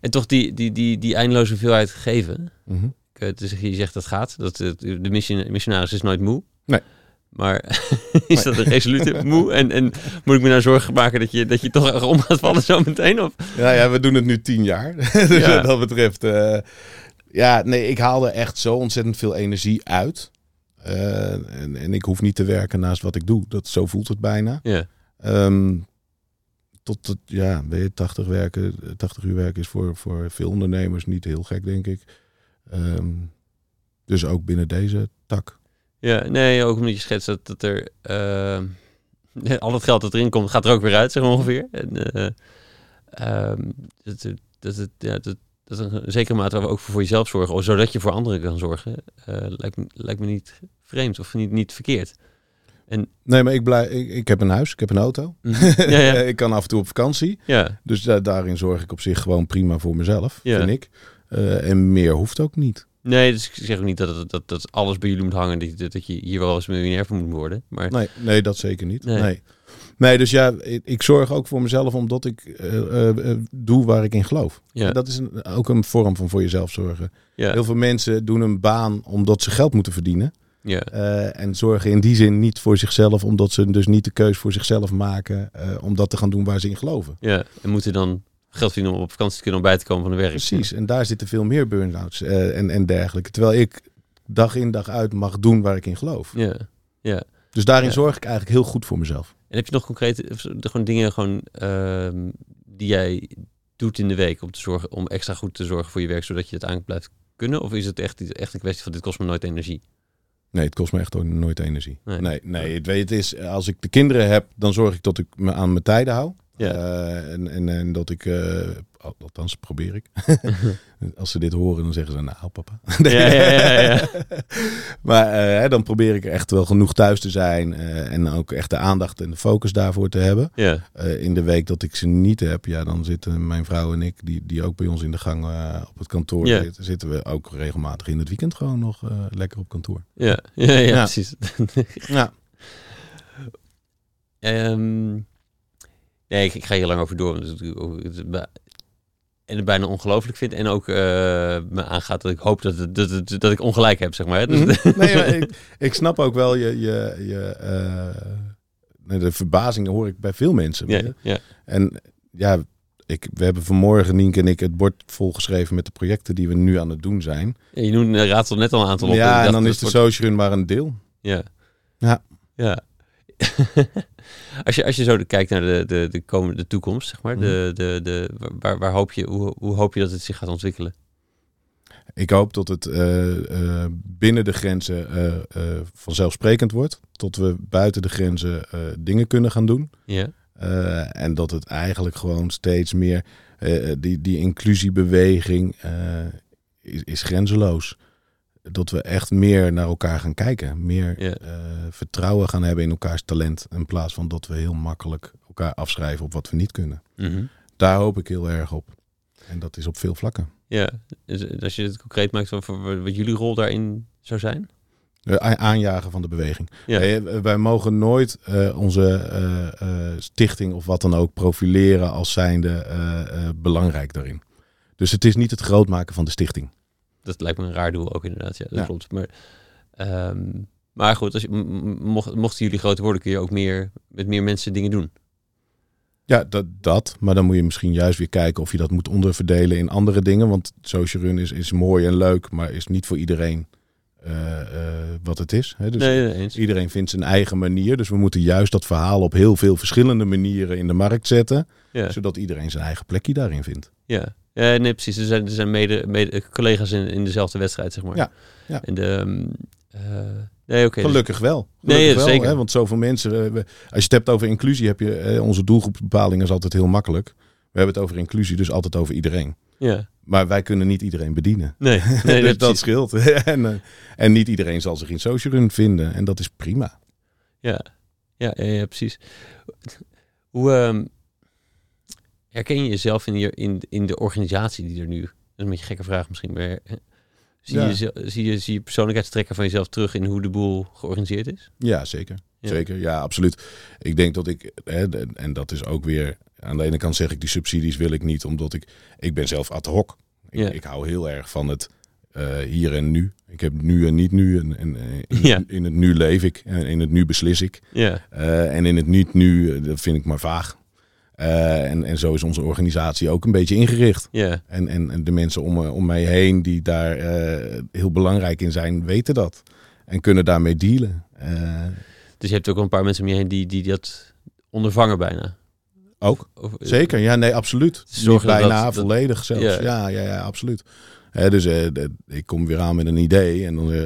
En toch die, die, die, die eindeloze hoeveelheid geven. Eh, Dus je zegt dat gaat. Dat, eh, de mission, missionaris is nooit moe. Nee. Maar is dat een resolute moe? En, en moet ik me nou zorgen maken dat je, dat je toch om gaat vallen zo meteen? Of? Ja, ja, we doen het nu tien jaar. dus Ja. wat dat betreft. eh, ja, nee, ik haal er echt zo ontzettend veel energie uit. Eh, en, en ik hoef niet te werken naast wat ik doe. Dat, zo voelt het bijna. Ja, Ehm, tot het, ja, weet je, 80, werken, 80 uur werken is voor, voor veel ondernemers niet heel gek, denk ik. Ehm, dus ook binnen deze tak. Ja, nee, ook omdat je schetst dat, dat er... eh, al het geld dat erin komt, gaat er ook weer uit, zeg maar ongeveer. En, eh, ehm, dat, dat, ja, dat, dat een zekere mate ook voor jezelf zorgen, of zodat je voor anderen kan zorgen, eh, lijkt, me, lijkt me niet vreemd of niet, niet verkeerd. Nee, maar ik, blij, ik, ik heb een huis, ik heb een auto. ja, ja, ik kan af en toe op vakantie. ja, Dus da- daarin zorg ik op zich gewoon prima voor mezelf, Ja. vind ik. En meer hoeft ook niet. Nee, dus ik zeg ook niet dat, dat, dat alles bij jullie moet hangen, dat, je- dat je hier wel eens miljonair voor moet worden. Maar Nee, nee dat zeker niet. Nee. Nee. nee. dus ja, ik, ik zorg ook voor mezelf omdat ik eh, eh, eh, doe waar ik in geloof. ja, En Dat is een, ook een vorm van voor jezelf zorgen. ja, Heel veel mensen doen een baan omdat ze geld moeten verdienen. ja, en zorgen in die zin niet voor zichzelf, omdat ze dus niet de keus voor zichzelf maken om dat te gaan doen waar ze in geloven. ja. En moeten dan geld verdienen om op vakantie te kunnen om bij te komen van de werk. Precies, en daar zitten veel meer burn-outs eh, en, en dergelijke. Terwijl ik dag in dag uit mag doen waar ik in geloof. Ja, ja. Dus daarin Ja. zorg ik eigenlijk heel goed voor mezelf. En heb je nog concrete zo- gewoon dingen gewoon, ehm, die jij doet in de week om, te zorgen, om extra goed te zorgen voor je werk, zodat je het aan blijft kunnen? Of is het echt, echt een kwestie van dit kost me nooit energie? Nee, het kost me echt ook nooit energie. Nee. Nee, nee, het, weet, het is, als ik de kinderen heb, dan zorg ik dat ik me aan mijn tijden hou. Ja. Eh, en, en, en dat ik, al- althans probeer ik. Als ze dit horen, dan zeggen ze, nou papa. Ja, ja, ja, maar hè, dan probeer ik echt wel genoeg thuis te zijn. en ook echt de aandacht en de focus daarvoor te hebben. in de week dat ik ze niet heb, ja, dan zitten mijn vrouw en ik, die, die ook bij ons in de gang op het kantoor zitten, zitten we ook regelmatig in het weekend gewoon nog lekker op kantoor. Ja, ja, ja, Ja. precies. Ja. Ehm, nee, ik, ik ga hier lang over door. het en het bijna ongelooflijk vind. En ook eh, me aangaat dat ik hoop dat, het, dat, het- dat ik ongelijk heb, zeg maar. Dus, Mhm. nee, maar ik, ik snap ook wel je, je, je eh, nee, de verbazing hoor ik bij veel mensen. ja, ja, En ja, ik, we hebben vanmorgen, Nienke en ik, het bord volgeschreven met de projecten die we nu aan het doen zijn. Ja, je noemde, raadt net al een aantal op. Ja, en dan dat is de wordt- social run maar een deel. Ja. Ja. Ja. als, je, als je zo kijkt naar de, de, de komende toekomst, zeg maar, Mhm. de, de, de, waar, waar hoop je, hoe, hoe hoop je dat het zich gaat ontwikkelen? Ik hoop dat het eh, eh, binnen de grenzen eh, vanzelfsprekend wordt. Tot we buiten de grenzen dingen kunnen gaan doen. Ja, en dat het eigenlijk gewoon steeds meer, die, die inclusiebeweging is, is grenzeloos. Dat we echt meer naar elkaar gaan kijken. Meer eh, vertrouwen gaan hebben in elkaars talent. In plaats van dat we heel makkelijk elkaar afschrijven op wat we niet kunnen. Mhm. Daar hoop ik heel erg op. En dat is op veel vlakken. ja. Dus als je het concreet maakt, wat, wat jullie rol daarin zou zijn? Eh, aanjagen van de beweging. Ja. Eh, wij mogen nooit eh, onze eh, eh, stichting of wat dan ook profileren als zijnde eh, eh, belangrijk daarin. Dus het is niet het grootmaken van de stichting. Dat lijkt me een raar doel ook inderdaad. Ja, dat Ja. klopt. Maar, ehm, maar goed, als je, mocht, mochten jullie groter worden, kun je ook meer met meer mensen dingen doen. Ja, dat, dat. Maar dan moet je misschien juist weer kijken of je dat moet onderverdelen in andere dingen. Want social run is, is mooi en leuk, maar is niet voor iedereen eh, eh, wat het is. Hè? Dus nee, iedereen vindt zijn eigen manier. Dus we moeten juist dat verhaal op heel veel verschillende manieren in de markt zetten. Ja, Zodat iedereen zijn eigen plekje daarin vindt. Ja. ja nee, precies. Er zijn, er zijn mede, mede collega's in, in dezelfde wedstrijd, zeg maar. Ja, ja. En de, ehm, eh, nee, oké. Gelukkig wel. Nee, Gelukkig ja, wel, zeker. Hè? Want zoveel mensen. eh, we- als je het hebt over inclusie, heb je. eh, onze doelgroepbepaling is altijd heel makkelijk. We hebben het over inclusie, dus altijd over iedereen. ja. Maar wij kunnen niet iedereen bedienen. Nee, nee, nee, dus dat scheelt. en, en niet iedereen zal zich in social run vinden. En dat is prima. Ja, ja, ja, ja, precies. Hoe ehm, herken je jezelf in, je, in, in de organisatie die er nu... Dat is een beetje een gekke vraag misschien, maar... eh, Zie, Ja. je, zie, je, zie je persoonlijkheidstrekken van jezelf terug in hoe de boel georganiseerd is? Ja, zeker. Ja. Zeker, ja, absoluut. Ik denk dat ik, hè, en dat is ook weer, aan de ene kant zeg ik die subsidies wil ik niet, omdat ik, ik ben zelf ad hoc. Ik, Ja. ik hou heel erg van het eh, hier en nu. Ik heb nu en niet nu. En, en eh, in, Ja. in het nu leef ik. En in het nu beslis ik. Ja, en in het niet nu, dat vind ik maar vaag. Eh, en, en zo is onze organisatie ook een beetje ingericht. ja, En, en, en de mensen om, me- om mij heen die daar eh, heel belangrijk in zijn, weten dat. En kunnen daarmee dealen. Eh, dus je hebt ook een paar mensen om je heen die, die dat ondervangen bijna. ook. Of, eh, Zeker, ja, nee, absoluut. Dat- bijna, dat- volledig zelfs. Ja. Ja, ja, ja, absoluut. Dus eh, de- ik kom weer aan met een idee en dan, eh,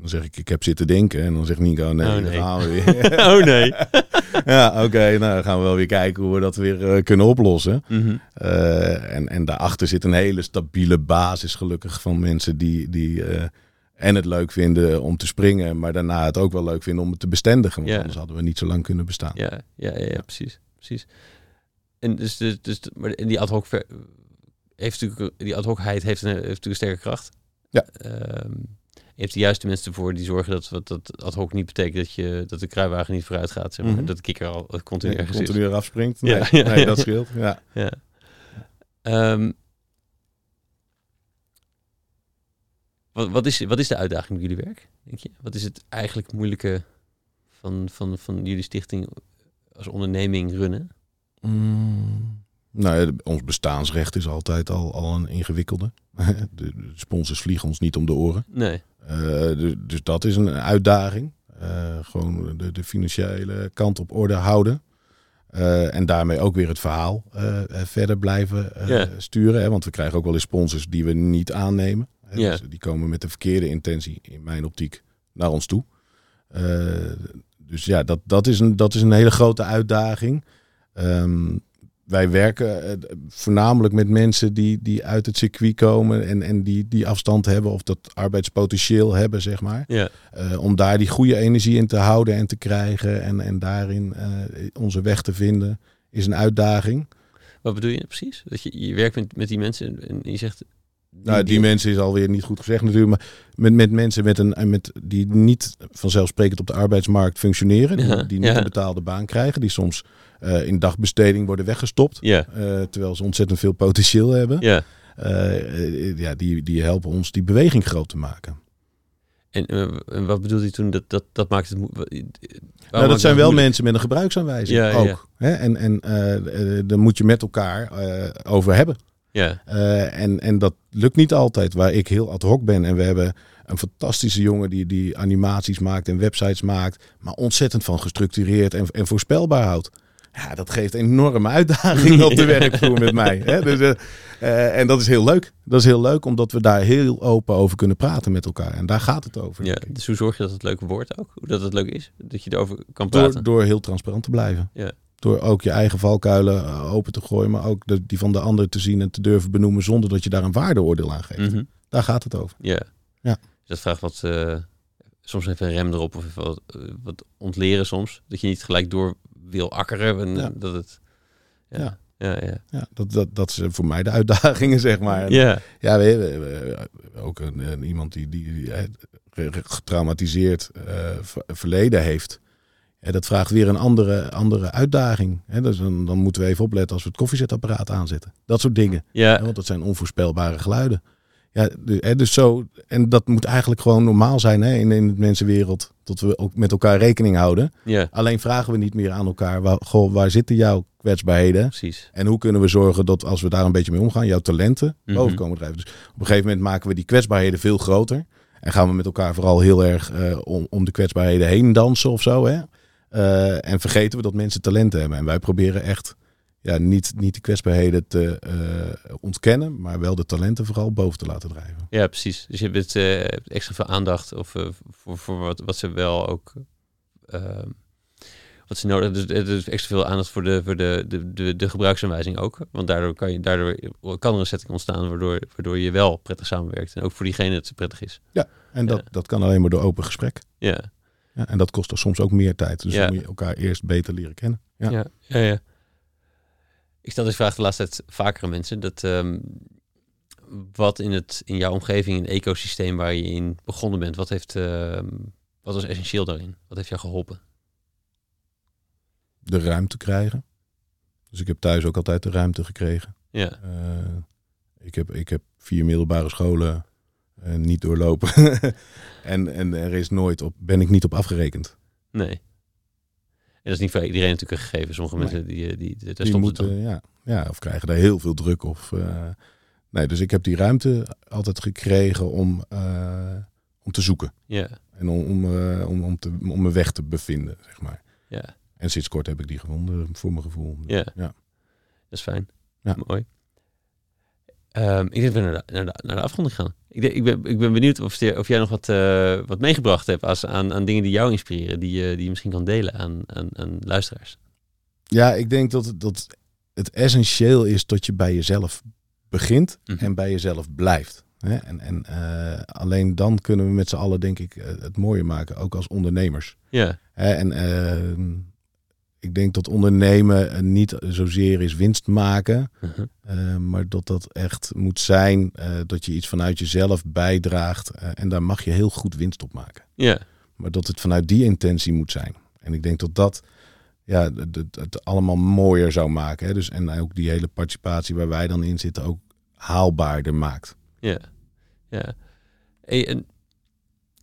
dan zeg ik, ik heb zitten denken. En dan zegt Nico, nee, Oh, dan nee. gaan we weer. oh nee. ja, oké, nou dan gaan we wel weer kijken hoe we dat weer eh, kunnen oplossen. Eh, en, en daarachter zit een hele stabiele basis gelukkig van mensen die, die eh, en het leuk vinden om te springen, maar daarna het ook wel leuk vinden om het te bestendigen. Want Ja. anders hadden we niet zo lang kunnen bestaan. Ja, ja, ja, ja, precies. precies. En dus, dus, dus maar die ad hoc ver- heeft natuurlijk die ad hocheid heeft een, heeft natuurlijk een sterke kracht. Ja. Hebt de juiste mensen ervoor die zorgen dat wat dat ad hoc niet betekent dat je dat de kruiwagen niet vooruit gaat, zeg maar. Mhm. Dat de kikker al continu Nee, continu eraf springt. Nee, ja, nee ja. dat scheelt. Ja. Ja. Ehm, wat, wat, is, wat is de uitdaging bij jullie werk, denk je? Wat is het eigenlijk moeilijke van, van, van jullie stichting als onderneming runnen? Mm, nou, ja, ons bestaansrecht is altijd al, al een ingewikkelde. de, de sponsors vliegen ons niet om de oren. Nee. Eh, dus, dus dat is een uitdaging. Eh, gewoon de, de financiële kant op orde houden. Eh, en daarmee ook weer het verhaal verder blijven sturen. Hè? Want we krijgen ook wel eens sponsors die we niet aannemen. Hè? Dus die komen met de verkeerde intentie, in mijn optiek, naar ons toe. Dus ja, dat, dat, is een, dat is een hele grote uitdaging. Ehm, wij werken eh, voornamelijk met mensen die, die uit het circuit komen en, en die, die afstand hebben of dat arbeidspotentieel hebben, zeg maar. Ja. Eh, om daar die goede energie in te houden en te krijgen en, en daarin eh, onze weg te vinden, is een uitdaging. Wat bedoel je precies? Dat je, je werkt met, met die mensen en je zegt... nou, die mensen is alweer niet goed gezegd natuurlijk, maar met, met mensen met een, met, die niet vanzelfsprekend op de arbeidsmarkt functioneren, die, Ja, die niet ja. een betaalde baan krijgen, die soms eh, in dagbesteding worden weggestopt, Ja, eh, terwijl ze ontzettend veel potentieel hebben. ja. Eh, ja, die, die helpen ons die beweging groot te maken. En, en wat bedoelde je toen? Dat, dat, dat maakt het... Nou, dat zijn wel moeilijk? mensen met een gebruiksaanwijzing Ja, ook. Hè? En, en daar moet je met elkaar over hebben. Ja, Eh, en, en dat lukt niet altijd, waar ik heel ad hoc ben. En we hebben een fantastische jongen die, die animaties maakt en websites maakt. Maar ontzettend van gestructureerd en, en voorspelbaar houdt. Ja, dat geeft enorme uitdaging op de werkvloer met mij. Hè? Dus, eh, eh, en dat is heel leuk. Dat is heel leuk, omdat we daar heel open over kunnen praten met elkaar. En daar gaat het over. ja. Dus hoe zorg je dat het leuk wordt ook? Hoe dat het leuk is? Dat je erover kan praten? Door, door heel transparant te blijven. Ja. Door ook je eigen valkuilen eh, open te gooien, maar ook de, die van de ander te zien en te durven benoemen zonder dat je daar een waardeoordeel aan geeft. Mhm. Daar gaat het over. Ja. Ja. Dus dat vraagt wat... eh, soms even een rem erop of even wat, eh, wat ontleren soms. Dat je niet gelijk door wil akkeren. En, Ja. dat het... Ja. Ja. Ja, ja. Ja, dat, dat, dat is voor mij de uitdagingen, zeg maar. Ja. Ja, we ook een, iemand die, die, die getraumatiseerd ver- verleden heeft. Ja, dat vraagt weer een andere, andere uitdaging. Hè, dus dan, dan moeten we even opletten als we het koffiezetapparaat aanzetten. Dat soort dingen. Ja. Want dat zijn onvoorspelbare geluiden. Ja, dus, dus zo, en dat moet eigenlijk gewoon normaal zijn hè, in, in de mensenwereld. Dat we ook met elkaar rekening houden. Ja, Alleen vragen we niet meer aan elkaar. Waar, goh, waar zitten jouw kwetsbaarheden? precies. En hoe kunnen we zorgen dat als we daar een beetje mee omgaan, jouw talenten Mhm. boven komen drijven. Dus op een gegeven moment maken we die kwetsbaarheden veel groter. En gaan we met elkaar vooral heel erg eh, om, om de kwetsbaarheden heen dansen of zo. Hè? Eh, en vergeten we dat mensen talenten hebben. En wij proberen echt ja, niet, niet de kwetsbaarheden te eh, ontkennen, maar wel de talenten vooral boven te laten drijven. Ja, precies. Dus je hebt eh, extra veel aandacht of, voor, voor wat, wat ze wel ook... ehm, wat ze nodig hebben. Dus is extra veel aandacht voor de, voor de, de, de, de gebruiksaanwijzing ook. Want daardoor kan, je, daardoor kan er een setting ontstaan waardoor, waardoor je wel prettig samenwerkt. En ook voor diegene het prettig is. En dat, Ja. dat kan alleen maar door open gesprek. Ja, Ja, en dat kost er soms ook meer tijd. Dus Ja. dan moet je elkaar eerst beter leren kennen. Ja. ja, ja. ja, Ik stel deze vraag de laatste tijd vaker aan mensen. Dat, ehm, wat in, het, in jouw omgeving, in het ecosysteem waar je in begonnen bent, wat, heeft, ehm, wat was essentieel daarin? Wat heeft jou geholpen? De ruimte krijgen. Dus ik heb thuis ook altijd de ruimte gekregen. Ja, Eh, ik, heb, ik heb vier middelbare scholen eh, niet doorlopen. en, en er is nooit op, ben ik niet op afgerekend. nee. En dat is niet voor iedereen natuurlijk een gegeven. Sommige Nee. mensen die, die, die, daar Die moeten, ja, ja, of krijgen daar heel veel druk. Of, eh, nee, dus ik heb die ruimte altijd gekregen om, eh, om te zoeken. Ja, En om, om, eh, om, om, te, om mijn weg te bevinden, zeg maar. ja, En sinds kort heb ik die gevonden, voor mijn gevoel. ja. Ja. Dat is fijn. Ja. Mooi. Ehm, ik denk dat we naar de, naar de, naar de afronding gaan. Ik, ik, ben, ik ben benieuwd of, of jij nog wat, eh, wat meegebracht hebt als, aan, aan dingen die jou inspireren, die, je die je misschien kan delen aan, aan, aan luisteraars. Ja, ik denk dat, dat het essentieel is dat je bij jezelf begint Mhm. en bij jezelf blijft. Hè? En, en eh, alleen dan kunnen we met z'n allen, denk ik, eh, het mooier maken, ook als ondernemers. Ja? En eh, ik denk dat ondernemen eh, niet zozeer is winst maken, Mhm. eh, maar dat dat echt moet zijn eh, dat je iets vanuit jezelf bijdraagt. en daar mag je heel goed winst op maken. ja, Maar dat het vanuit die intentie moet zijn. En ik denk dat dat ja, het, allemaal mooier zou maken. Hè? Dus, en ook die hele participatie waar wij dan in zitten ook haalbaarder maakt. ja, ja. Hey, en,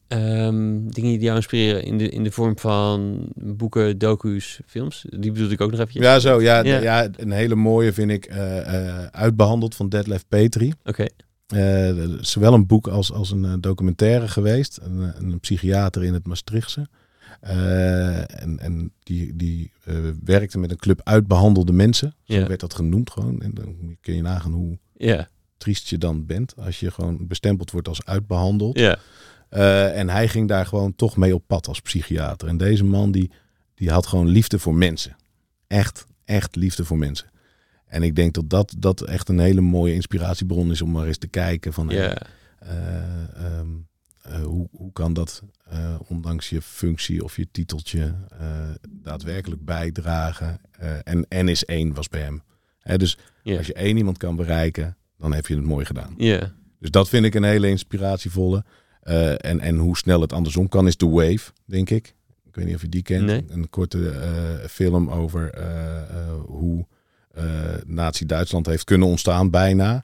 ehm, dingen die jou inspireren in de, in de vorm van boeken, docu's, films, die bedoel ik ook nog even. Ja, zo. Ja, Ja. ja. een hele mooie vind ik eh, eh, uitbehandeld van Detlef Petri. Oké, Eh, zowel een boek als, als een documentaire geweest. Een, een psychiater in het Maastrichtse. En en die, die werkte met een club uitbehandelde mensen. Zo Ja. werd dat genoemd gewoon. En dan kun je nagaan hoe ja, triest je dan bent. Als je gewoon bestempeld wordt als uitbehandeld. ja, Eh, en hij ging daar gewoon toch mee op pad als psychiater. En deze man die, die had gewoon liefde voor mensen. Echt, echt liefde voor mensen. En ik denk dat, dat dat echt een hele mooie inspiratiebron is om maar eens te kijken van eh, ehm, eh, hoe, hoe kan dat ondanks je functie of je titeltje daadwerkelijk bijdragen. En N is één was bij hem. Hè, dus als je één iemand kan bereiken, dan heb je het mooi gedaan. Dus dat vind ik een hele inspiratievolle. Eh, en, en hoe snel het andersom kan, is The Wave, denk ik. Ik weet niet of je die kent. Nee. Een korte eh, film over eh, hoe Nazi-Duitsland heeft kunnen ontstaan, bijna,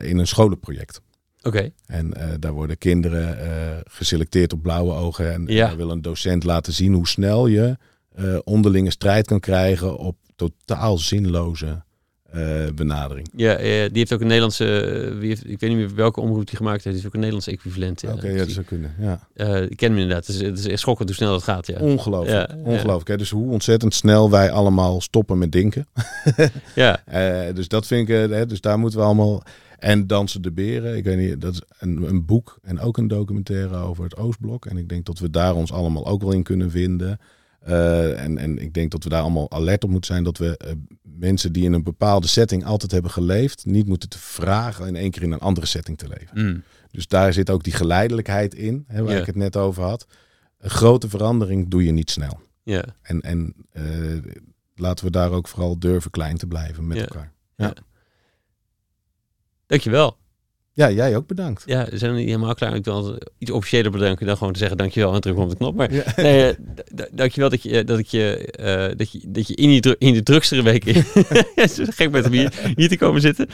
in een scholenproject. Oké. En daar worden kinderen geselecteerd op blauwe ogen. En Ja. daar wil een docent laten zien hoe snel je onderlinge strijd kan krijgen op totaal zinloze eh, benadering. Ja, eh, die heeft ook een Nederlandse, eh, wie heeft, ik weet niet meer welke omroep die gemaakt heeft, die heeft ook een Nederlandse equivalent. Ja. Oké, ja, dat zou kunnen. Ja. Ik ken hem inderdaad. Het is, het is echt schokkend hoe snel dat gaat. Ja. Ongelooflijk. Ja. Ongelooflijk. Hè? Dus hoe ontzettend snel wij allemaal stoppen met denken. Ja. Dus dat vind ik, hè, dus daar moeten we allemaal. En Dansen de Beren, ik weet niet, dat is een, een boek en ook een documentaire over het Oostblok. En ik denk dat we daar ons allemaal ook wel in kunnen vinden. Eh, en, en ik denk dat we daar allemaal alert op moeten zijn dat we eh, mensen die in een bepaalde setting altijd hebben geleefd, niet moeten te vragen in één keer in een andere setting te leven. Mm. Dus daar zit ook die geleidelijkheid in, hè, waar Ja. ik het net over had. Een grote verandering doe je niet snel. Ja. En, en eh, laten we daar ook vooral durven klein te blijven met Ja. elkaar. Dankjewel. Ja, jij ook bedankt. Ja, we zijn niet helemaal klaar. Ik wil iets officiëler bedanken dan gewoon te zeggen dankjewel en druk op de knop. Maar Ja. nee, eh, dankjewel dat je, dat ik je, eh, dat je, dat je in, die dru- in de drugstere week gek met om hier, hier te komen zitten.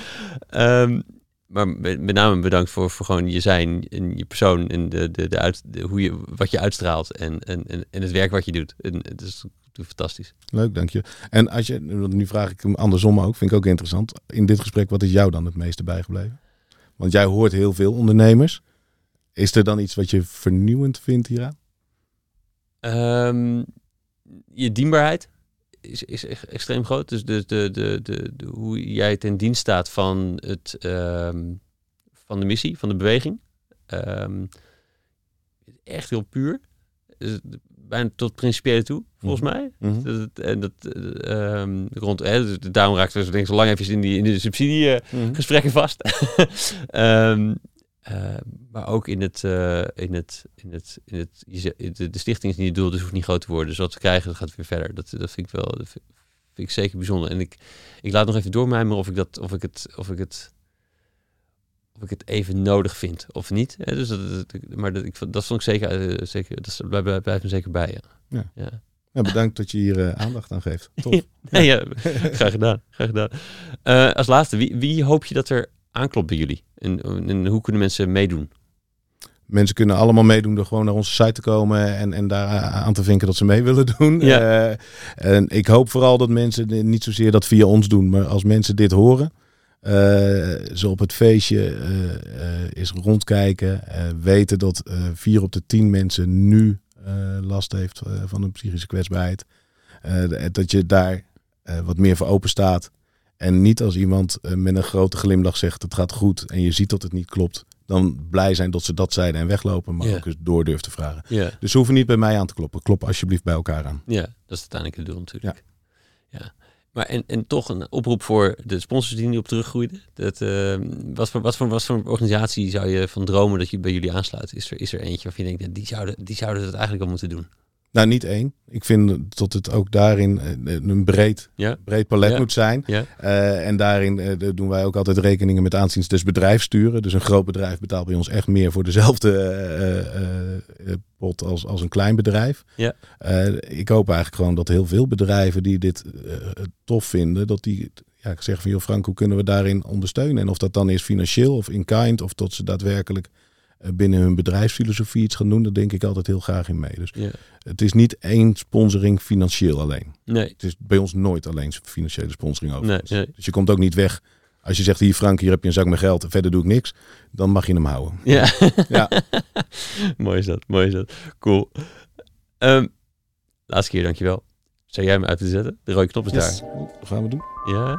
Ehm, maar met, met name bedankt voor, voor gewoon je zijn en je persoon en de, de, de uit, de, hoe je, wat je uitstraalt en, en, en, en het werk wat je doet. En, het is fantastisch. Leuk, dank je. En als je, nu vraag ik hem andersom ook, vind ik ook interessant. In dit gesprek, wat is jou dan het meeste bijgebleven? Want jij hoort heel veel ondernemers. Is er dan iets wat je vernieuwend vindt hieraan? Ehm, je dienbaarheid is, is extreem groot. Dus de, de, de, de, hoe jij ten dienst staat van, het, ehm, van de missie, van de beweging. Ehm, echt heel puur. Dus bijna tot principiële toe, volgens mij. Mhm. Dat, het- en dat, eh, ehm, rond, hè, dus daarom raakten we zo denk ik zo lang even in, die, in de subsidiegesprekken vast. Ehm, eh, maar ook in het, eh, in het, in het, in het je ze- de, de stichting is niet het doel, dus hoeft niet groot te worden. Dus wat we krijgen, dat gaat weer verder. Dat, dat vind ik wel, dat vind, vind ik zeker bijzonder. En ik, ik laat nog even doormijmeren of ik dat, of ik het, of ik het, of ik het even nodig vind of niet. Hè, dus dat, maar dat, ik, dat vond ik zeker, eh, zeker dat blijft blijft- blijft me zeker bij. Ja. Ja. ja. Ja, bedankt dat je hier eh, aandacht aan geeft. Tof. Nee, ja, graag gedaan. Graag gedaan. Eh, als laatste, wie, wie hoop je dat er aanklopt bij jullie? En, en hoe kunnen mensen meedoen? Mensen kunnen allemaal meedoen door gewoon naar onze site te komen en, en daar aan te vinken dat ze mee willen doen. Ja. En ik hoop vooral dat mensen niet zozeer dat via ons doen, maar als mensen dit horen, eh, ze op het feestje eh, eh, eens rondkijken, weten dat vier op de tien mensen nu last heeft van een psychische kwetsbaarheid. Dat je daar wat meer voor open staat. En niet als iemand met een grote glimlach zegt het gaat goed en je ziet dat het niet klopt. Dan blij zijn dat ze dat zeiden en weglopen, maar Ja. ook eens door durft te vragen. Ja, Dus ze hoeven niet bij mij aan te kloppen. Klop alsjeblieft bij elkaar aan. ja dat is uiteindelijk het doel natuurlijk. Ja. Maar en, en toch een oproep voor de sponsors die nu op teruggroeiden. Dat, eh, wat, voor, wat, voor, wat voor organisatie zou je van dromen dat je bij jullie aansluit? Is er, is er eentje waarvan je denkt, die, zouden, die zouden het eigenlijk al moeten doen? Nou, niet één. Ik vind dat het ook daarin eh, een breed, Ja. breed palet Ja. moet zijn. Ja? Eh, en daarin eh, doen wij ook altijd rekeningen met aanzien des bedrijfssturen. Dus een groot bedrijf betaalt bij ons echt meer voor dezelfde eh, eh, eh, pot als, als een klein bedrijf. Ja. Eh, ik hoop eigenlijk gewoon dat heel veel bedrijven die dit eh, tof vinden, dat die ja, zeggen van joh Frank, hoe kunnen we daarin ondersteunen? En of dat dan is financieel of in kind, of dat ze daadwerkelijk eh, binnen hun bedrijfsfilosofie iets gaan doen, daar denk ik altijd heel graag in mee. Dus ja. het is niet één sponsoring financieel alleen. Nee. Het is bij ons nooit alleen financiële sponsoring over. Nee, nee. Dus je komt ook niet weg. Als je zegt, hier Frank, hier heb je een zak met geld verder doe ik niks. Dan mag je hem houden. Ja. Ja. mooi is dat, mooi is dat. Cool. Ehm, laatste keer, dankjewel. Zou jij hem uit te zetten? De rode knop is Yes. daar. Dat gaan we doen. Ja.